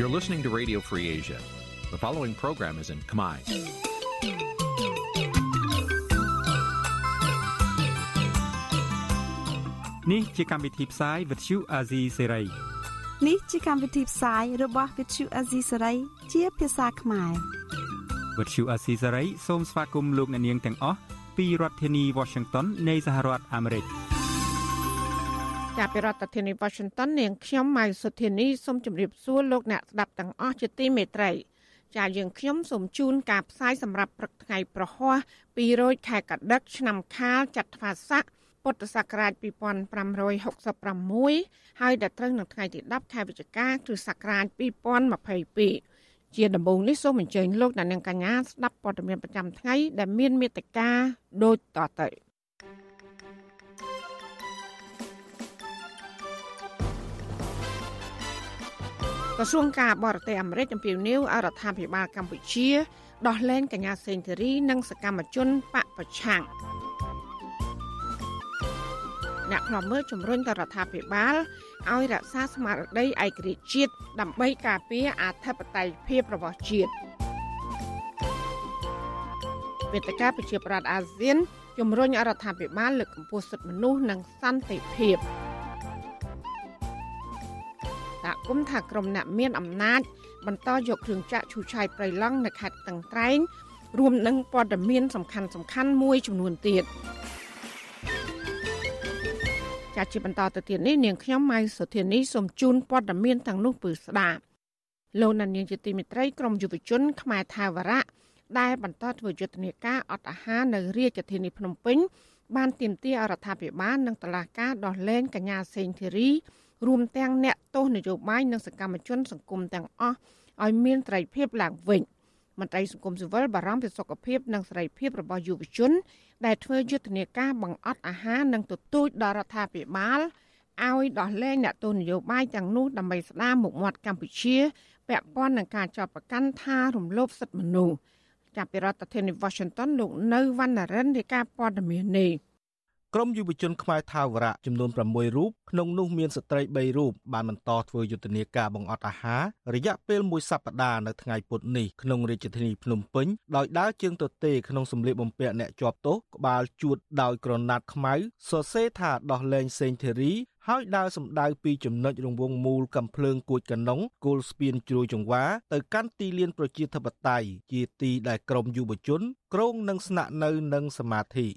You're listening to Radio Free Asia. The following program is in Khmer. នេះជាកម្មវិធីផ្សាយ Vuthu Azizi Serai នេះជាកម្មវិធីផ្សាយរបស់ Vuthu Azizi Serai ជាភាសាខ្មែរ Vuthu Azizi Serai សូមស្វាគមន៍លោកអ្នកនាងទាំងអស់ពីរដ្ឋធានី Washington នៃសហរដ្ឋអាមេរិក ចាប់ពីរដ្ឋធានី Washington នាងខ្ញុំម៉ៅសុធានីសូមជម្រាបសួរលោកអ្នកស្ដាប់ទាំងអស់ជាទីមេត្រីចាយើងខ្ញុំសូមជូនការផ្សាយសម្រាប់ព្រឹកថ្ងៃប្រហ័ស200ខែកដិកឆ្នាំខាលចត្វាស័កពុទ្ធសករាជ2566ហើយដល់ត្រូវនៅថ្ងៃទី10ខែវិច្ឆិកាគ្រិស្តសករាជ2022ជាដំបូងនេះសូមអញ្ជើញលោកអ្នកនាងកញ្ញាស្ដាប់ព័ត៌មានប្រចាំថ្ងៃដែលមានមេត្តាដូចតទៅ ក្រសួងការបរទេសអាមេរិកអំពាវនាវឲ្យរដ្ឋាភិបាលកម្ពុជា ដោះលែងកញ្ញាសេងធីរី និងសកម្មជនបកប្រឆាំងអ្នកខ្លាំមើលជំរុញទៅរដ្ឋាភិបាលឲ្យរក្សាស្មារតីឯករាជ្យជាតិដើម្បីការពារអធិបតេយ្យភាពរបស់ជាតិវេទិកាប្រជាប្រដ្ឋអាស៊ានជំរុញរដ្ឋាភិបាលលើកកម្ពស់សិទ្ធិមនុស្សនិងសន្តិភាព តាគុំថាក្រុមអ្នកមានអំណាចបន្តយកគ្រឿងចាក់ឈូសឆាយប្រៃឡង់នៅខេត្តតឹងត្រែងរួមនឹងព័ត៌មានសំខាន់សំខាន់មួយចំនួនទៀតចាជាបន្តទៅទៀតនេះនាងខ្ញុំម៉ៃសុធានីសូមជូនព័ត៌មានទាំងនោះពឺស្ដាប់លោកនាងជាទីមិត្តរីក្រមយុវជនខ្មែរថាវរៈដែលបន្តធ្វើយុទ្ធនាការអត់អាហារនៅរាជធានីភ្នំពេញបានទាមទាររដ្ឋាភិបាលនិងតុលាការដោះលែងកញ្ញាសេងធីរី រួមទាំងអ្នកទោសនយោបាយនិងសកម្មជនសង្គមទាំងអស់ឲ្យមានត្រីភាពឡើងវិញមន្ត្រីសង្គមស៊ីវិលបារម្ភពីសុខភាពនិងសេរីភាពរបស់យុវជន ដែលធ្វើយុទ្ធនាការបង្អត់អាហារនិងទទូចដល់រដ្ឋាភិបាលឲ្យដោះលែងអ្នកទោសនយោបាយទាំងនោះដើម្បីស្ដារមុខមាត់កម្ពុជាពាក់ព័ន្ធនឹងការចាប់ប្រកាន់ថារំលោភសិទ្ធិមនុស្សចាប់ពីរដ្ឋធានី Washington លោកនៅវណ្ណរិនរាយការណ៍ព័ត៌មាននេះ ក្រមយុវជនខ្មែរថាវរៈចំនួន6រូបក្នុងនោះមានស្ត្រី3រូបបានបន្តធ្វើយុទ្ធនាការបង្អត់អាហាររយៈពេលមួយសប្តាហ៍នៅថ្ងៃពុធនេះក្នុងរាជធានីភ្នំពេញដោយដើរជើងទទេក្នុងសម្លៀកបំពាក់អ្នកជាប់ទោសក្បាលជួតដោយក្រណាត់ខ្មៅសរសេរថាដោះលែងសេងធីរីហើយដើរសម្ដៅពីចំណុចរង្វង់មូលកំភ្លើងគួចកណ្ដុងគោលស្ពានជ្រោយចង្វាទៅកាន់ទីលានប្រជាធិបតេយ្យជាទីដែលក្រមយុវជនក្រងនឹងស្នាក់នៅនិងសមាធិ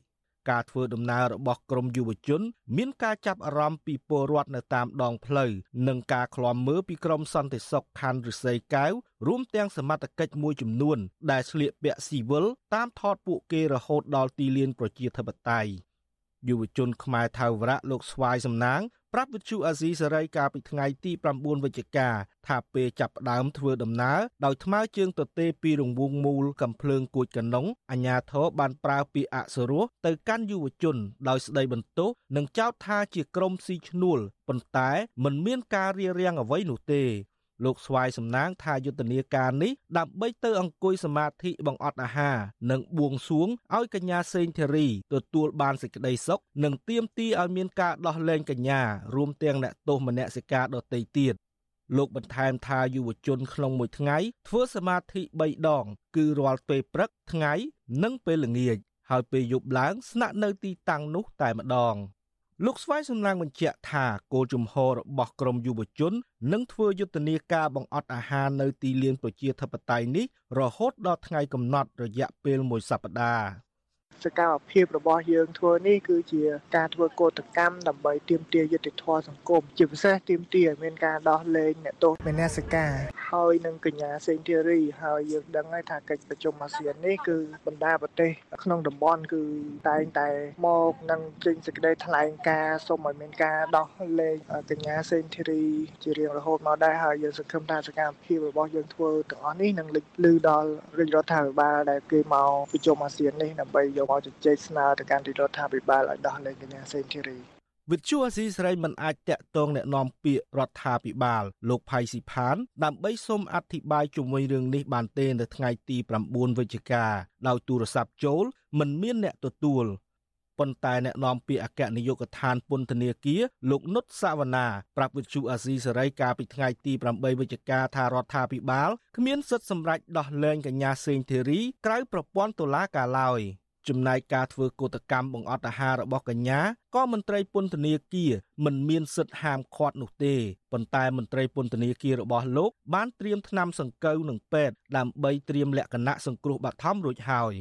ការធ្វើដំណើររបស់ក្រមយុវជន មានការចាប់អារម្មណ៍ពីពលរដ្ឋនៅតាមដងផ្លូវនិងការឃ្លាំមើលពីក្រមសន្តិសុខខណ្ឌរិស័យកែវរួមទាំងសមត្ថកិច្ចមួយចំនួន ដែលស្លៀកពាក់ស៊ីវិលតាមថតពួកគេរហូតដល់ទីលានប្រជាធិបតេយ្យ យុវជនខ្មែរថៅវរៈលោកស្វាយសំណាងប្រាប់វិទ្យុអាស៊ីសេរីកាលពីថ្ងៃទី9វិច្ឆិកាថាពេលចាប់ផ្ដើមធ្វើដំណើរដោយថ្មើរជើងទទេពីរង្វង់មូលកំភ្លើងគួចកណ្ដុងអាញាធរបានប្រើពាក្យអសុរោះទៅកាន់យុវជនដោយស្ដីបន្ទោសនិងចោទថាជាក្រុមស៊ីឈ្នួលប៉ុន្តែមិនមានការរៀបរៀងអ្វីនោះទេ លោកស្វាយសំណាងថាយុទ្ធនាការនេះដើម្បីទៅអង្គុយសមាធិបង្អត់អាហារនិងបួងសួងឲ្យកញ្ញាសេងធីរីទទួលបានសេចក្តីសុខនិងទាមទារឲ្យមានការដោះលែងកញ្ញារួមទាំងអ្នកទោសមនសិការដទៃទៀតលោកបន្ថែមថាយុវជនក្នុងមួយថ្ងៃធ្វើសមាធិ3ដង គឺរាល់ពេលព្រឹកថ្ងៃ និងពេលល្ងាចហើយពេលយប់ឡើងស្នាក់នៅទីតាំងនោះតែម្ដង។ លោកស្វាយសំឡាងបញ្ជាក់ថាគោលជំហររបស់ក្រមយុវជននឹងធ្វើយុទ្ធនាការបង្អត់អាហារនៅទីលានប្រជាធិបតេយ្យនេះរហូតដល់ថ្ងៃកំណត់រយៈពេលមួយសប្តាហ៍ សកម្មភាពរបស់យើងធ្វើនេះគឺជាការធ្វើកោតកម្មដើម្បីទាមទារយុត្តិធម៌សង្គមជាពិសេសទាមទារឲ្យមានការដោះលែងអ្នកទោសមេនសិកាហើយនឹងកញ្ញាសេងធីរីហើយយើងដឹងហើយថាកិច្ចប្រជុំអាស៊ាននេះគឺបណ្ដាប្រទេសក្នុងតំបន់គឺតែងតែមកនឹងចេញសេចក្តីថ្លែងការណ៍សូមឲ្យមានការដោះលែងកញ្ញាសេងធីរីជារៀងរហូតមកដែរហើយយើងសង្ឃឹមថាសកម្មភាពរបស់យើងធ្វើទាំងអស់នេះនឹងលេចលឺដល់រាជរដ្ឋាភិបាលដែលគេមកប្រជុំអាស៊ាននេះដើម្បីយកមកជជែកស្នើទៅកាន់រដ្ឋាភិបាលឲ្យដោះលែងកញ្ញាសេងធីរីវិទ្យុអាស៊ីសេរីមិនអាចតាក់ទងแนะនាំពាក្យរដ្ឋាភិបាលលោកផៃស៊ីផានដើម្បីសូមអធិប្បាយជុំវិញរឿងនេះបានទេនៅថ្ងៃទី9វិច្ឆិកាដោយទូរស័ព្ទចូលមិនមានអ្នកទទួល ប៉ុន្តែអ្នកនាំពាក្យអគ្គនាយកដ្ឋានពន្ធនាគារលោកនុតសាវណ្ណាប្រាប់វិទ្យុអាស៊ីសេរីកាលពីថ្ងៃទី8វិច្ឆិកាថារដ្ឋាភិបាលគ្មានសិទ្ធិសម្រេចដោះលែងកញ្ញាសេងធីរីក្រៅប្រព័ន្ធតុលាការឡើយ ចំណែកការធ្វើកោតកម្មបង្អត់អាហាររបស់កញ្ញាក៏មន្ត្រីពន្ធនាគារមិនមានសិទ្ធិហាមឃាត់នោះទេប៉ុន្តែមន្ត្រីពន្ធនាគាររបស់លោកបានត្រៀមថ្នាំសង្កូវនិងពេទ្យដើម្បីត្រៀមលក្ខណៈសង្គ្រោះបឋមរួចហើយ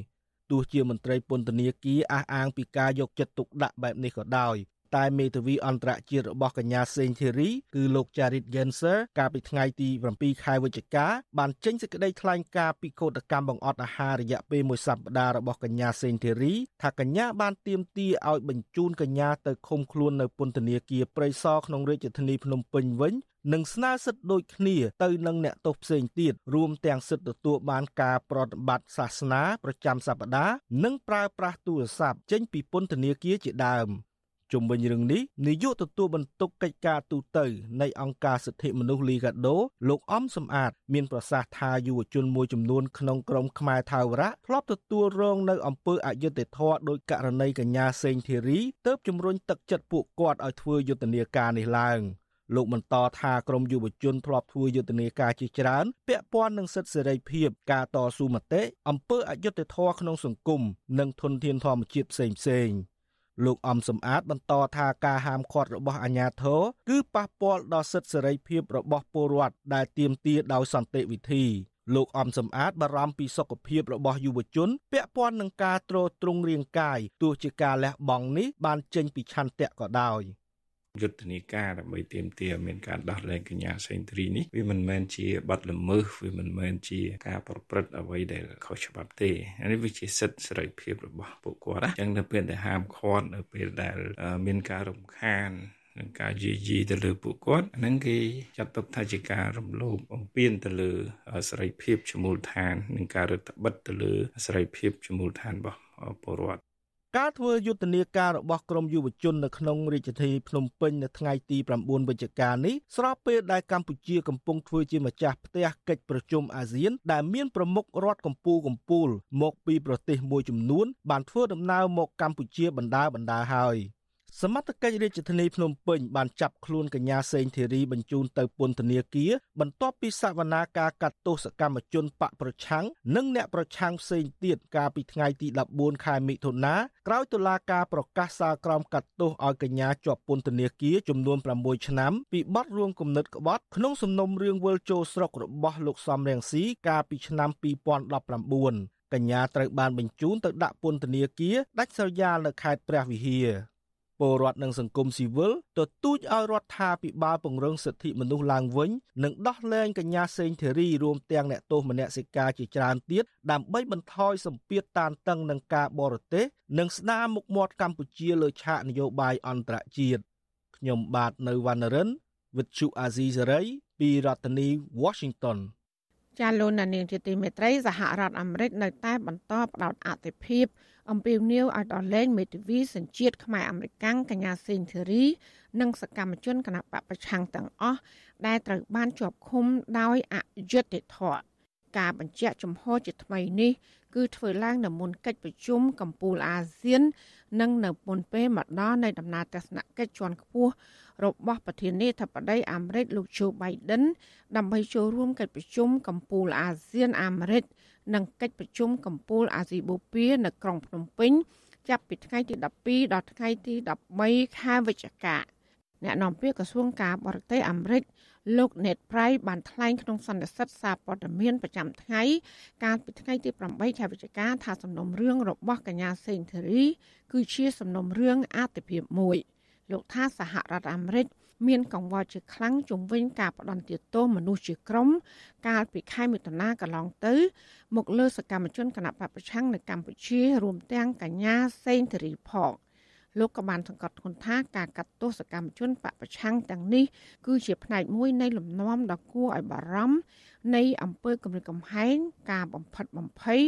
ទោះជាមន្ត្រីពន្ធនាគារអះអាងពីការយកចិត្តទុកដាក់បែបនេះក៏ដោយ តែមេធាវីអន្តរជាតិរបស់កញ្ញាសេងធីរីគឺលោក Charit Genser កាលពីថ្ងៃទី7ខែវិច្ឆិកាបានចេញសេចក្តីថ្លែងការណ៍ពីកោតកម្មបង្អត់អាហាររយៈពេលមួយសប្តាហ៍របស់កញ្ញាសេងធីរីថាកញ្ញាបានទាមទារឲ្យបញ្ជូនកញ្ញាទៅឃុំខ្លួននៅពន្ធនាគារព្រៃសរក្នុងរាជធានីភ្នំពេញវិញនិងស្នើសិទ្ធិដូចគ្នាទៅនឹងអ្នកទោសផ្សេងទៀតរួមទាំងសិទ្ធិទទួលបានការប្រតិបត្តិសាសនាប្រចាំសប្តាហ៍និងប្រើប្រាស់ទូរស័ព្ទចេញពីពន្ធនាគារជាដើម ជុំវិញរឿងនេះនាយកទទួលបន្ទុកកិច្ចការទូតនៃអង្គការសិទ្ធិមនុស្សលីកាដូលោកអំសំអាត មានប្រសាសន៍ថាយុវជនមួយចំនួនក្នុងក្រុមខ្មែរថាវរៈធ្លាប់ទទួលរងនៅអំពើអយុត្តិធម៌ដោយករណីកញ្ញាសេងធីរីទើបជំរុញទឹកចិត្តពួកគាត់ឲ្យធ្វើយុទ្ធនាការនេះឡើងលោកបន្តថាក្រមយុវជនធ្លាប់ធ្វើយុទ្ធនាការជាច្រើន ពាក់ព័ន្ធនឹងសិទ្ធិសេរីភាពការតស៊ូមតិអំពើអយុត្តិធម៌ក្នុងសង្គមនិងធនធានធម្មជាតិផ្សេងៗ លោកអំសំអាតបន្តថាការហាមឃាត់របស់អាជ្ញាធរគឺប៉ះពាល់ដល់សិទ្ធិសេរីភាពរបស់ពលរដ្ឋដែលទាមទារដោយសន្តិវិធីលោកអំសំអាតបារម្ភពីសុខភាពរបស់យុវជន ពាក់ព័ន្ធនឹងការទ្រទ្រង់រាងកាយទោះជាការលះបង់នេះបានចេញពីឆន្ទៈក៏ដោយ។ យុទ្ធនាការដើម្បីទាមទារមានការដោះលែងកញ្ញាសេងទ្រីនេះវាមិនមែនជាបទល្មើសវាមិនមែនជាការប្រព្រឹត្តអ្វីដែលខុសច្បាប់ទេនេះវាជាសិទ្ធិសេរីភាពរបស់ពួកគាត់អញ្ចឹងនៅពេលដែលហាមឃាត់នៅពេលដែលមានការរំខាននឹងការយាយីទៅលើពួកគាត់ហ្នឹងគេចាត់ទុកថាជាការរំលោភបំពានទៅលើសេរីភាពជាមូលដ្ឋាននិងការរដ្ឋបិទទៅលើសេរីភាពជាមូលដ្ឋានរបស់ពលរដ្ឋ ការធ្វើយុទ្ធនាការរបស់ក្រមយុវជននៅក្នុងរាជធានីភ្នំពេញនៅថ្ងៃទី9វិច្ឆិកានេះស្របពេលដែលកម្ពុជាកំពុងធ្វើជាម្ចាស់ផ្ទះកិច្ចប្រជុំអាស៊ាន ដែលមានប្រមុខរដ្ឋកម្ពុជាកម្ពុជាមកពីប្រទេសមួយចំនួន បានធ្វើដំណើរមកកម្ពុជាបណ្ដាបណ្ដាហើយ។ សមត្ថកិច្ចរាជធានីភ្នំពេញបានចាប់ខ្លួនកញ្ញាសេងធីរីបញ្ជូនទៅពន្ធនាគារបន្ទាប់ពីសវនាការកាត់ទោសកម្មជនបកប្រឆាំងនិងអ្នកប្រឆាំងផ្សេងទៀតកាលពីថ្ងៃទី14ខែមិថុនាក្រោយតុលាការប្រកាសសាលក្រមកាត់ទោសឲ្យកញ្ញាជាប់ពន្ធនាគារចំនួន6ឆ្នាំពីបទរួមគំនិតក្បត់ក្នុងសំណុំរឿងវិលចូលស្រុករបស់លោកសំរងស៊ីកាលពីឆ្នាំ2019កញ្ញាត្រូវបានបញ្ជូនទៅដាក់ពន្ធនាគារដាច់ស្រយាលនៅខេត្តព្រះវិហារ ពលរដ្ឋនិងសង្គមស៊ីវិលទទូចឲ្យរដ្ឋាភិបាលពង្រឹងសិទ្ធិមនុស្សឡើងវិញនិងដោះលែងកញ្ញាសេងធីរីរួមទាំងអ្នកទោសមនសិការជាច្រើនទៀតដើម្បីបន្ថយសម្ពាធតានតឹងនឹងការបរទេសនិងស្ដារមុខមាត់កម្ពុជាលើឆាកនយោបាយអន្តរជាតិខ្ញុំបាទនៅវណ្ណរិន with Chu Azizi Saray ពីរដ្ឋធានី Washington ចាលោកនាងជាទីមេត្រីសហរដ្ឋអាមេរិកនៅតែបន្តផ្ដោតអធិភាព អំពាវនាវឲ្យដល់លែងមេធាវីសញ្ជាតិខ្មែរអាមេរិកកញ្ញាសេងធីរី និងសកម្មជនគណបកប្រឆាំងទាំងអស់ដែលត្រូវបានជាប់ឃុំដោយអយុត្តិធម៌ការបញ្ជាក់ចំហជាថ្មីនេះគឺធ្វើឡើងនៅមុនកិច្ចប្រជុំកម្ពុជាអាស៊ាន និងនៅមុនពេលមកដល់នៃដំណើរទស្សនកិច្ចជាន់ខ្ពស់របស់ប្រធានាធិបតីអាមេរិកលោក Joe Biden ដើម្បីចូលរួមកិច្ចប្រជុំកម្ពុជាអាស៊ានអាមេរិក និងកិច្ចប្រជុំកម្ពុជាអាស៊ីបូព៌ានៅក្រុងភ្នំពេញចាប់ពីថ្ងៃទី12ដល់ថ្ងៃទី13ខែវិច្ឆិកាអ្នកនាំពាក្យក្រសួងការបរទេសអាមេរិកលោក Ned Price បានថ្លែងក្នុងសន្និសីទសារព័ត៌មានប្រចាំថ្ងៃ កាលពីថ្ងៃទី8ខែវិច្ឆិកាថាសំណុំរឿងរបស់កញ្ញាសេងធីរី គឺជាសំណុំរឿងអតិភិបមួយ លោកថាសហរដ្ឋអាមេរិក មានកង្វល់ជាខ្លាំងជំវិញការផ្ដន់ទាទោសមនុស្សជាក្រុម កាលពីខែមិថុនាកន្លងទៅ មកលើសកម្មជនគណបកប្រឆាំងនៅកម្ពុជា រួមទាំងកញ្ញាសេងធារីផងលោកក៏បានសង្កត់ធ្ងន់ថាការកាត់ទោសកម្មជនបកប្រឆាំងទាំងនេះគឺជាផ្នែកមួយនៃលំនាំដ៏គួរឲ្យបារម្ភនៃអំពើគំរាមកំហែងការបំផិតបំភ័យ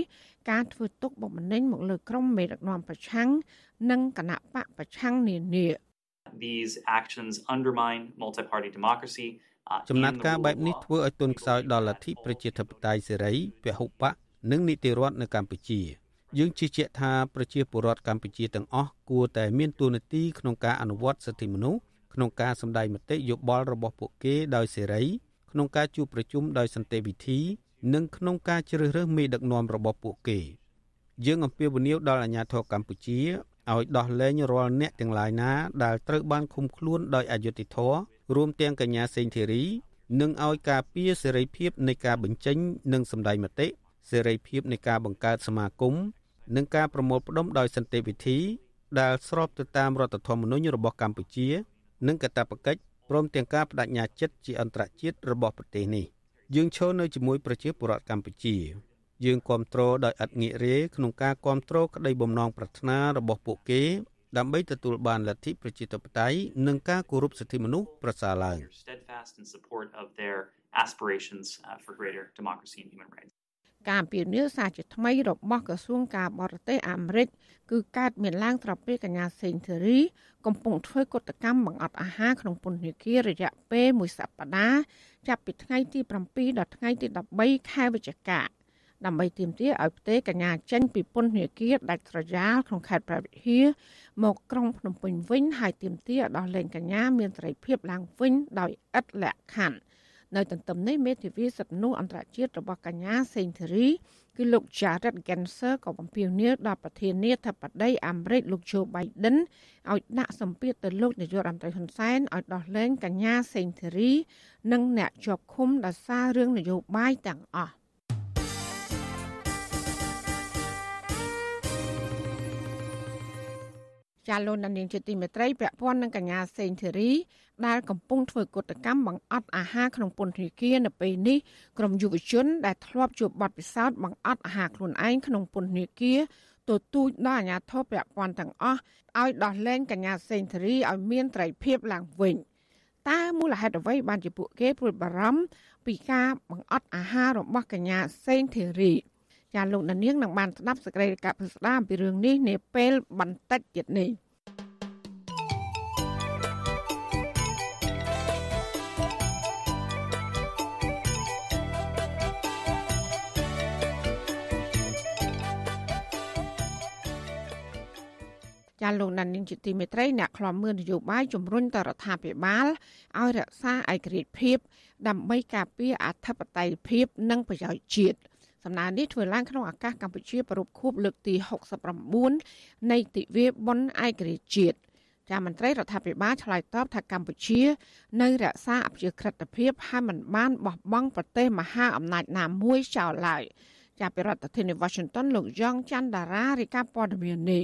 ការធ្វើទុកបុកម្នេញមកលើក្រុមមេដឹកនាំប្រឆាំងនិងគណៈបកប្រឆាំងនានា these actions undermine multi-party democracy ចំណាត់ការបែបនេះធ្វើឲ្យទុនខ្សោយដល់លទ្ធិប្រជាធិបតេយ្យសេរីពហុបកនិងនីតិរដ្ឋនៅកម្ពុជា យើងជឿជាក់ថាប្រជាពលរដ្ឋកម្ពុជាទាំងអស់គួរតែមានទួនាទីក្នុងការអនុវត្តសិទ្ធិមនុស្សក្នុងការសម្ដែងមតិយោបល់របស់ពួកគេដោយសេរីក្នុងការជួបប្រជុំដោយសន្តិវិធី និងក្នុងការជ្រើសរើសមេដឹកនាំរបស់ពួកគេយើងអំពាវនាវដល់អាជ្ញាធរកម្ពុជា ឲ្យដោះលែងរាល់អ្នកទាំងឡាយណាដែលត្រូវបានឃុំខ្លួនដោយអយុត្តិធម៌រួមទាំងកញ្ញាសេងធីរីនិងឲ្យការពារសេរីភាពនៃការបញ្ចេញនិងសម្ដែងមតិសេរីភាពនៃការបង្កើតសមាគមនិងការប្រមូលផ្ដុំដោយសន្តិវិធី ដែលស្របទៅតាមរដ្ឋធម្មនុញ្ញរបស់កម្ពុជា និងកាតព្វកិច្ចព្រមទាំងការបដិញ្ញាចិត្តជាអន្តរជាតិរបស់ប្រទេសនេះយើងឈរនៅជាមួយប្រជាពលរដ្ឋកម្ពុជា យើងគ្រប់គ្រងដោយឥតងាករេក្នុងការគ្រប់គ្រងក្តីបំណងប្រាថ្នារបស់ពួកគេ ដើម្បីទទួលបានលទ្ធិប្រជាធិបតេយ្យនិងការគោរពសិទ្ធិមនុស្សប្រសើរឡើង aspirations uh, for greater democracy and human rights ការពៀននាសារជាថ្មីរបស់ក្រសួងការបរទេសអាមេរិកគឺកើតមានឡើងត្រពេលកញ្ញាសេងធីរី កំពុងធ្វើកតកម្មបង្អត់អាហារក្នុងពន្ធនាគាររយៈពេលមួយសប្តាហ៍ចាប់ពីថ្ងៃទី7ដល់ថ្ងៃទី13ខែវិច្ឆិកា ដើម្បីទាមទារឲ្យផ្ទេរកញ្ញាចេញពីពន្ធនាគារដាច់ស្រយាលក្នុងខេត្តព្រះវិហារមកក្រុងភ្នំពេញវិញហើយទាមទារឲ្យដោះលែងកញ្ញាមានសេរីភាពឡើងវិញដោយឥតលក្ខខណ្ឌនៅទន្ទឹមនេះមេធាវីសិទ្ធិមនុស្សអន្តរជាតិរបស់កញ្ញាសេងធីរីគឺលោក Jared Genser ក៏បំពេញនាដល់ប្រធានាធិបតីអាមេរិកលោក Joe Biden ឲ្យដាក់សម្ពាធទៅលោកនាយករដ្ឋមន្ត្រីហ៊ុនសែនឲ្យដោះលែងកញ្ញាសេងធីរី និងអ្នកជាប់ឃុំដោយសាររឿងនយោបាយទាំងអស់ ចាលោកនាងជាទីមេត្រីពាក់ព័ន្ធនឹងកញ្ញាសេងធីរីដែលកំពុងធ្វើកតកម្មបង្អត់អាហារក្នុងពន្ធនាគារនៅពេលនេះក្រុមយុវជនដែលធ្លាប់ជួបបទពិសោធន៍បង្អត់អាហារខ្លួនឯងក្នុងពន្ធនាគារទទូចដល់អាជ្ញាធរពាក់ព័ន្ធទាំងអស់ឲ្យដោះលែងកញ្ញាសេងធីរីឲ្យមានត្រីភាពឡើងវិញតើមូលហេតុអ្វីបានជាពួកគេព្រួយបារម្ភពីការបង្អត់អាហាររបស់កញ្ញាសេងធីរី ចាលោកនាងនឹងបានស្ដាប់សេចក្តីរាយការណ៍ពិស្ដារអំពីរឿងនេះនាពេលបន្តិចទៀតនេះចាលោកដានីងជាទីមេត្រីអ្នកខ្លាំមើលនយោបាយជំរុញទៅរដ្ឋាភិបាលឲ្យរក្សាឯករាជ្យភាពដើម្បីការពារអធិបតេយ្យភាពនិងប្រយោជន៍ជាតិ សំណើនេះធ្វើឡើងក្នុងឱកាសកម្ពុជាប្រពខួបលើកទី69នៃទិវាបុណ្យឯករាជ្យជាតិចាមន្ត្រីរដ្ឋាភិបាលឆ្លើយតបថាកម្ពុជា នៅរក្សាអព្យាក្រឹតភាពហើយមិនបានបោះបង់ប្រទេសមហាអំណាចណាមួយចោលឡើយចាប់ពីរដ្ឋធានី Washington លោកយ៉ងច័ន្ទដារារាយការណ៍ព័ត៌មាននេះ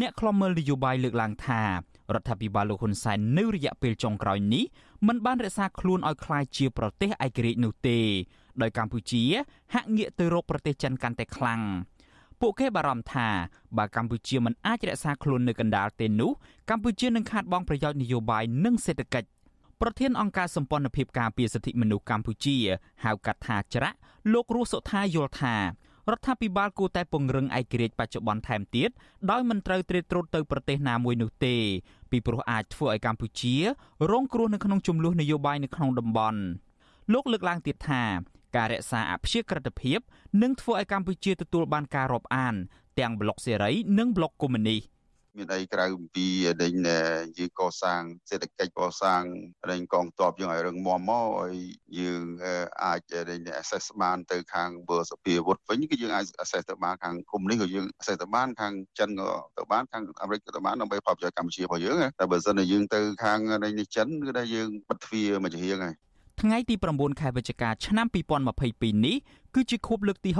អ្នកខ្លំមើលនយោបាយលើកឡើងថារដ្ឋាភិបាលលោកហ៊ុនសែននៅរយៈពេលចុងក្រោយនេះមិនបានរក្សាខ្លួនឲ្យคล้ายជាប្រទេសឯករាជ្យនោះទេ ដោយកម្ពុជា ហាក់ងាកទៅរកប្រទេសចិនកាន់តែខ្លាំងពួកគេបារម្ភថាបើកម្ពុជាមិនអាចរក្សាខ្លួននៅកណ្ដាលទេនោះកម្ពុជានឹងខាតបង់ប្រយោជន៍នយោបាយនិងសេដ្ឋកិច្ចប្រធានអង្គការសម្ព័ន្ធភាពការពារសិទ្ធិមនុស្សកម្ពុជាហៅកាត់ថាច្រាក់លោករស់សុថាយល់ថារដ្ឋាភិបាលគួរតែពង្រឹងឯករាជ្យបច្ចុប្បន្នថែមទៀតដោយមិនត្រូវត្រៀតត្រោតទៅប្រទេសណាមួយនោះទេពីព្រោះអាចធ្វើឲ្យកម្ពុជារងគ្រោះនៅក្នុងចំនួននយោបាយនៅក្នុងតំបន់លោកលើកឡើងទៀតថា ការរក្សាអព្យាក្រឹតភាពនឹងធ្វើឲ្យកម្ពុជាទទួលបានការរាប់អាន ទាំងប្លុកសេរីនិងប្លុកកុម្មុយនីសមានអីក្រៅអំពីដេញយើងកសាងសេដ្ឋកិច្ចកសាងដេញកងទ័ពយើងឲ្យរឹងមាំមកឲ្យយើងអាចដេញ access បានទៅខាងបើសភាវុធវិញគឺយើងអាច access ទៅបានខាងគុំនេះក៏យើង access ទៅបានខាងចិនក៏ទៅបានខាងអាមេរិកក៏ទៅបានដើម្បីផលប្រយោជន៍កម្ពុជារបស់យើងតែបើសិនជាយើងទៅខាងនេះចិនគឺថាយើងបិទទ្វារមួយជារៀងហើយ ថ្ងៃទី9ខែវិច្ឆិកាឆ្នាំ2022នេះគឺជាខួបលើកទី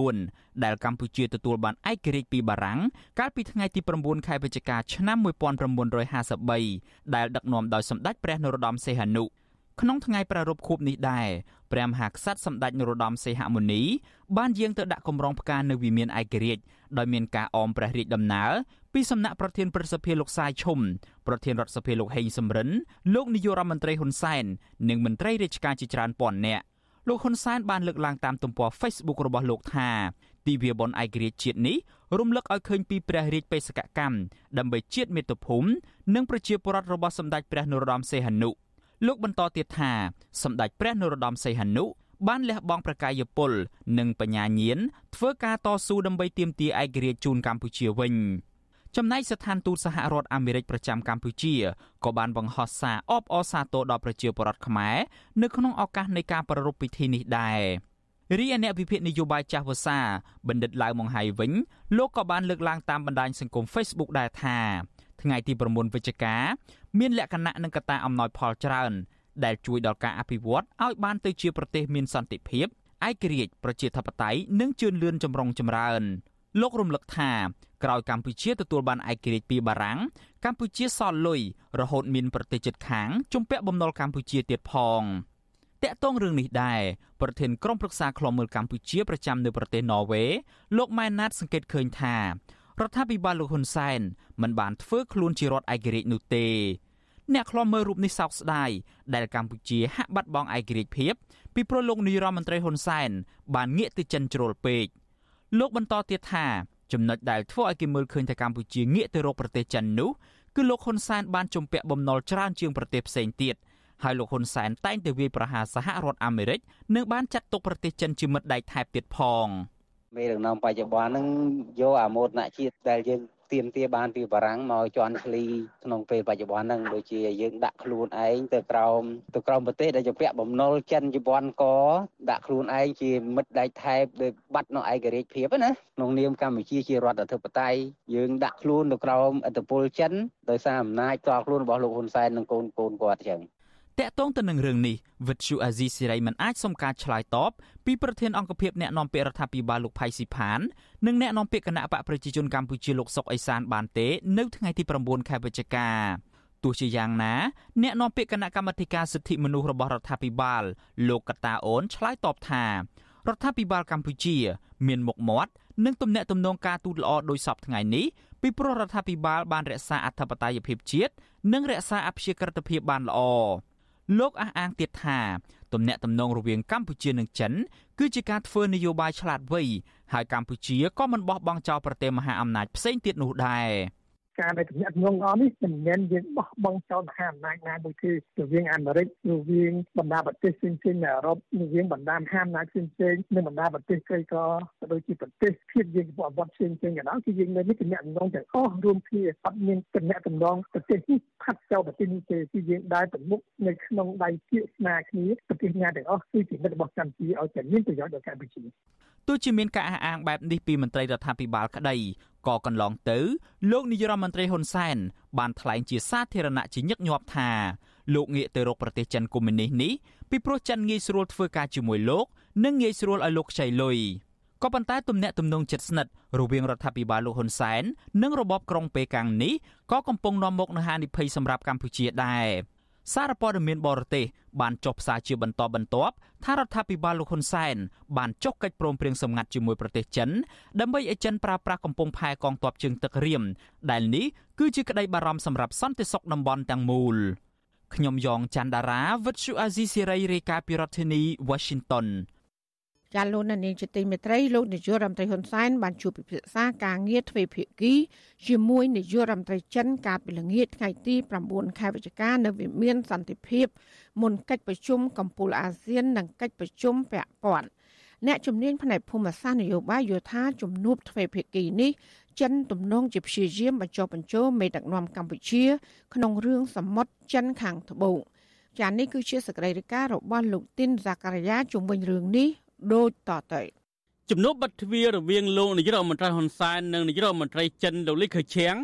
69ដែលកម្ពុជាទទួលបានឯករាជ្យពីបារាំងកាលពីថ្ងៃទី9ខែវិច្ឆិកាឆ្នាំ1953ដែលដឹកនាំដោយសម្ដេចព្រះនរោត្តមសីហនុក្នុងថ្ងៃប្រារព្ធខួបនេះដែរព្រះមហាក្សត្រសម្ដេចនរោត្តមសីហមុនីបានយាងទៅដាក់កម្រងផ្កានៅវិមានឯករាជ្យដោយមានការអមព្រះរាជដំណើរ ពីសំណាក់ប្រធានព្រឹទ្ធសភាលោកសាយឈុំប្រធានរដ្ឋសភាលោកហេងសំរិនលោកនាយករដ្ឋមន្ត្រីហ៊ុនសែននិងមន្ត្រីរាជការជាច្រើនពាន់នាក់លោកហ៊ុនសែនបានលើកឡើងតាមទំព័រ Facebook របស់លោកថាទិវាបុណ្យឯករាជ្យជាតិនេះរំលឹកឲ្យឃើញពីព្រះរាជបេសកកម្មដើម្បីជាតិមាតុភូមិនិងប្រជាពលរដ្ឋរបស់សម្ដេចព្រះនរោត្តមសីហនុលោកបន្តទៀតថាសម្ដេចព្រះនរោត្តមសីហនុបានលះបង់ប្រកាយពលនិងបញ្ញាញាណធ្វើការតស៊ូដើម្បីទាមទារឯករាជ្យជូនកម្ពុជាវិញ ចំណែកស្ថានទូតសហរដ្ឋអាមេរិកប្រចាំកម្ពុជាក៏បានបង្ហោះសារអបអរសាទរដល់ប្រជាពលរដ្ឋខ្មែរនៅក្នុងឱកាសនៃការប្រារព្ធពិធីនេះដែររីឯអ្នកវិភាគនយោបាយចាស់វសាបណ្ឌិតឡាវម៉ុងហៃវិញលោកក៏បានលើកឡើងតាមបណ្ដាញសង្គម Facebook ដែរថាថ្ងៃទី9វិច្ឆិកាមានលក្ខណៈនិងកត្តាអំណោយផលច្រើន ដែលជួយដល់ការអភិវឌ្ឍឲ្យបានទៅជាប្រទេសមានសន្តិភាពឯករាជ្យប្រជាធិបតេយ្យនិងជឿនលឿនចម្រុងចម្រើន លោករំលឹកថា ក្រោយកម្ពុជាទទួលបានឯករាជ្យពីបារាំងកម្ពុជាសល់លុយរហូតមានប្រទេសជិតខាងជំពាក់បំណុលកម្ពុជាទៀតផងតាក់ទងរឿងនេះដែរប្រធានក្រុមប្រឹក្សាខ្លមមើលកម្ពុជាប្រចាំនៅប្រទេសន័រវេលោកម៉ែនណាតសង្កេតឃើញថារដ្ឋាភិបាលលោកហ៊ុនសែនមិនបានធ្វើខ្លួនជារដ្ឋឯករាជ្យនោះទេអ្នកខ្លំមើលរូបនេះសោកស្ដាយដែលកម្ពុជាហាក់បាត់បង់ឯករាជ្យភាពពីព្រោះលោកនាយរដ្ឋមន្ត្រីហ៊ុនសែនបានងាកទៅចិនជ្រុលពេកលោកបន្តទៀតថា ចំណុចដែលធ្វើឲ្យគេមើលឃើញថាកម្ពុជាងាកទៅរកប្រទេសចិននោះគឺលោកហ៊ុនសែនបានជំពាក់បំណុលច្រើនជាងប្រទេសផ្សេងទៀតហើយលោកហ៊ុនសែនតែងតែវាយប្រហារសហរដ្ឋអាមេរិកនិងបានចាត់ទុកប្រទេសចិនជាមិត្តដៃថែបទៀតផងមេដឹកនាំបច្ចុប្បន្នហ្នឹងយកអាមោទនជាតិដែលយើង ទៀមទាបានពីបារាំងមកជន់ឃ្លីក្នុងពេលបច្ចុប្បន្នហ្នឹងដូចជាយើងដាក់ខ្លួនឯងទៅក្រោមទៅក្រោមប្រទេសដែលជាពាក់បំណុលចិនជប៉ុនកដាក់ខ្លួនឯងជាមិត្តដៃថែបដោយបាត់នៅឯករាជ្យភាពណាក្នុងនាមកម្ពុជាជារដ្ឋអធិបតេយ្យយើងដាក់ខ្លួនទៅក្រោមឥទ្ធិពលចិនដោយសារអំណាចតខ្លួនរបស់លោកហ៊ុនសែននិងកូនកូនគាត់អញ្ចឹង តកតងទៅនឹងរឿងនេះវិទ្យុអាស៊ីសេរីមិនអាចសុំការឆ្លើយតបពីប្រធានអង្គភិបអ្នកនាំពាក្យរដ្ឋាភិបាលលោកផៃស៊ីផាននិងអ្នកនាំពាក្យគណៈបកប្រជាជនកម្ពុជាលោកសុកអេសានបានទេនៅថ្ងៃទី9ខែវិច្ឆិកាទោះជាយ៉ាងណាអ្នកនាំពាក្យគណៈកម្មាធិការសិទ្ធិមនុស្សរបស់រដ្ឋាភិបាលលោកកតាអូនឆ្លើយតបថារដ្ឋាភិបាលកម្ពុជា មានមុខមាត់និងទំនាក់ទំនងការទូតល្អដោយសពថ្ងៃនេះពីព្រោះរដ្ឋាភិបាលបានរក្សាអធិបតេយ្យភាពជាតិនិងរក្សាអព្យាក្រឹតភាពបានល្អ លោកអះអាងទៀតថាទំនាក់ទំនងរវាងកម្ពុជានិងចិនគឺជាការធ្វើនយោបាយឆ្លាតវៃហើយកម្ពុជាក៏មិនបោះបង់ចោលប្រទេសមហាអំណាចផ្សេងទៀតនោះដែរ។ ការដែលទំនាក់ទំនងល្អនេះមិនមែនយើងបោះបង់ចោលមហាអំណាចណាមួយទេរវាងអាមេរិករវាងបណ្ដាប្រទេសផ្សេងៗនៅអឺរ៉ុបរវាងបណ្ដាមហាអំណាចផ្សេងៗនិងបណ្ដាប្រទេសក្រីក្រក៏ដូចជាប្រទេសភាពយើងប្រវត្តិផ្សេងៗក៏ដោយគឺយើងនៅនេះទំនាក់ទំនងទាំងអស់រួមគ្នាអត់មានទំនាក់ទំនងប្រទេសនេះផាត់ចោលប្រទេសនេះទេគឺយើងដើរទៅមុខនៅក្នុងដៃគៀកស្មារគ្នាប្រទេសណាទាំងអស់គឺជាមិត្តរបស់កម្ពុជាឲ្យតែមានប្រយោជន៍ដល់កម្ពុជាទោះជាមានការអះអាងបែបនេះពីមន្ត្រីរដ្ឋាភិបាលក្តីក៏កន្លងទៅលោកនាយរដ្ឋមន្ត្រីហ៊ុនសែនបានថ្លែងជាសាធារណៈជាញឹកញាប់ថាលោកងាកទៅរកប្រទេសចិនកុម្មុយនីសនេះពីព្រោះចិនងាយស្រួលធ្វើការជាមួយលោកនិងងាយស្រួលឲ្យលោកខ្ចីលុយក៏ប៉ុន្តែទំនាក់ទំនងជិតស្និទ្ធរវាងរដ្ឋាភិបាលលោកហ៊ុនសែននិងរបបក្រុងប៉េកាំងនេះក៏កំពុងនាំមកនូវហានិភ័យសម្រាប់កម្ពុជាដែរ សារព័ត៌មានបរទេសបានចុះផ្សាយជាបន្តបន្ទាប់ថារដ្ឋាភិបាលលោកហ៊ុនសែនបានចុះកិច្ចព្រមព្រៀងសម្ងាត់ជាមួយប្រទេសចិនដើម្បីឲ្យចិនប្រើប្រាស់កំពង់ផែកងទ័ពជើងទឹករៀមដែលនេះគឺជាក្តីបារម្ភសម្រាប់សន្តិសុខតំបន់ទាំងមូលខ្ញុំយ៉ងច័ន្ទដារាវិទ្យុអាស៊ីសេរីរាយការណ៍ពីរដ្ឋធានី Washington ចាលោកនាងជាទីមេត្រីលោកនាយករដ្ឋមន្ត្រីហ៊ុនសែនបានជួបពិភាក្សាការងារទ្វេភាគីជាមួយនាយករដ្ឋមន្ត្រីចិនកាលពីល្ងាចថ្ងៃទី9ខែវិច្ឆិកានៅវិមានសន្តិភាពមុនកិច្ចប្រជុំកម្ពុជាអាស៊ាននិងកិច្ចប្រជុំពាក់ព័ន្ធអ្នកជំនាញផ្នែកភូមិសាស្ត្រនយោបាយយល់ថាជំនួបទ្វេភាគីនេះចិនទំនងជាព្យាយាមបញ្ចុះបញ្ចូលមេដឹកនាំកម្ពុជា ក្នុងរឿងសមុទ្រចិនខាងត្បូងចា៎នេះគឺជាសកម្មភាពរបស់លោកទីនសាការីយ៉ាជំវិញរឿងនេះ ដូចតទៅជំនួបបិទទ្វាររវាងលោកនាយរដ្ឋមន្ត្រីហ៊ុនសែននិងនាយរដ្ឋមន្ត្រីចិនលោកលីខឺឈៀង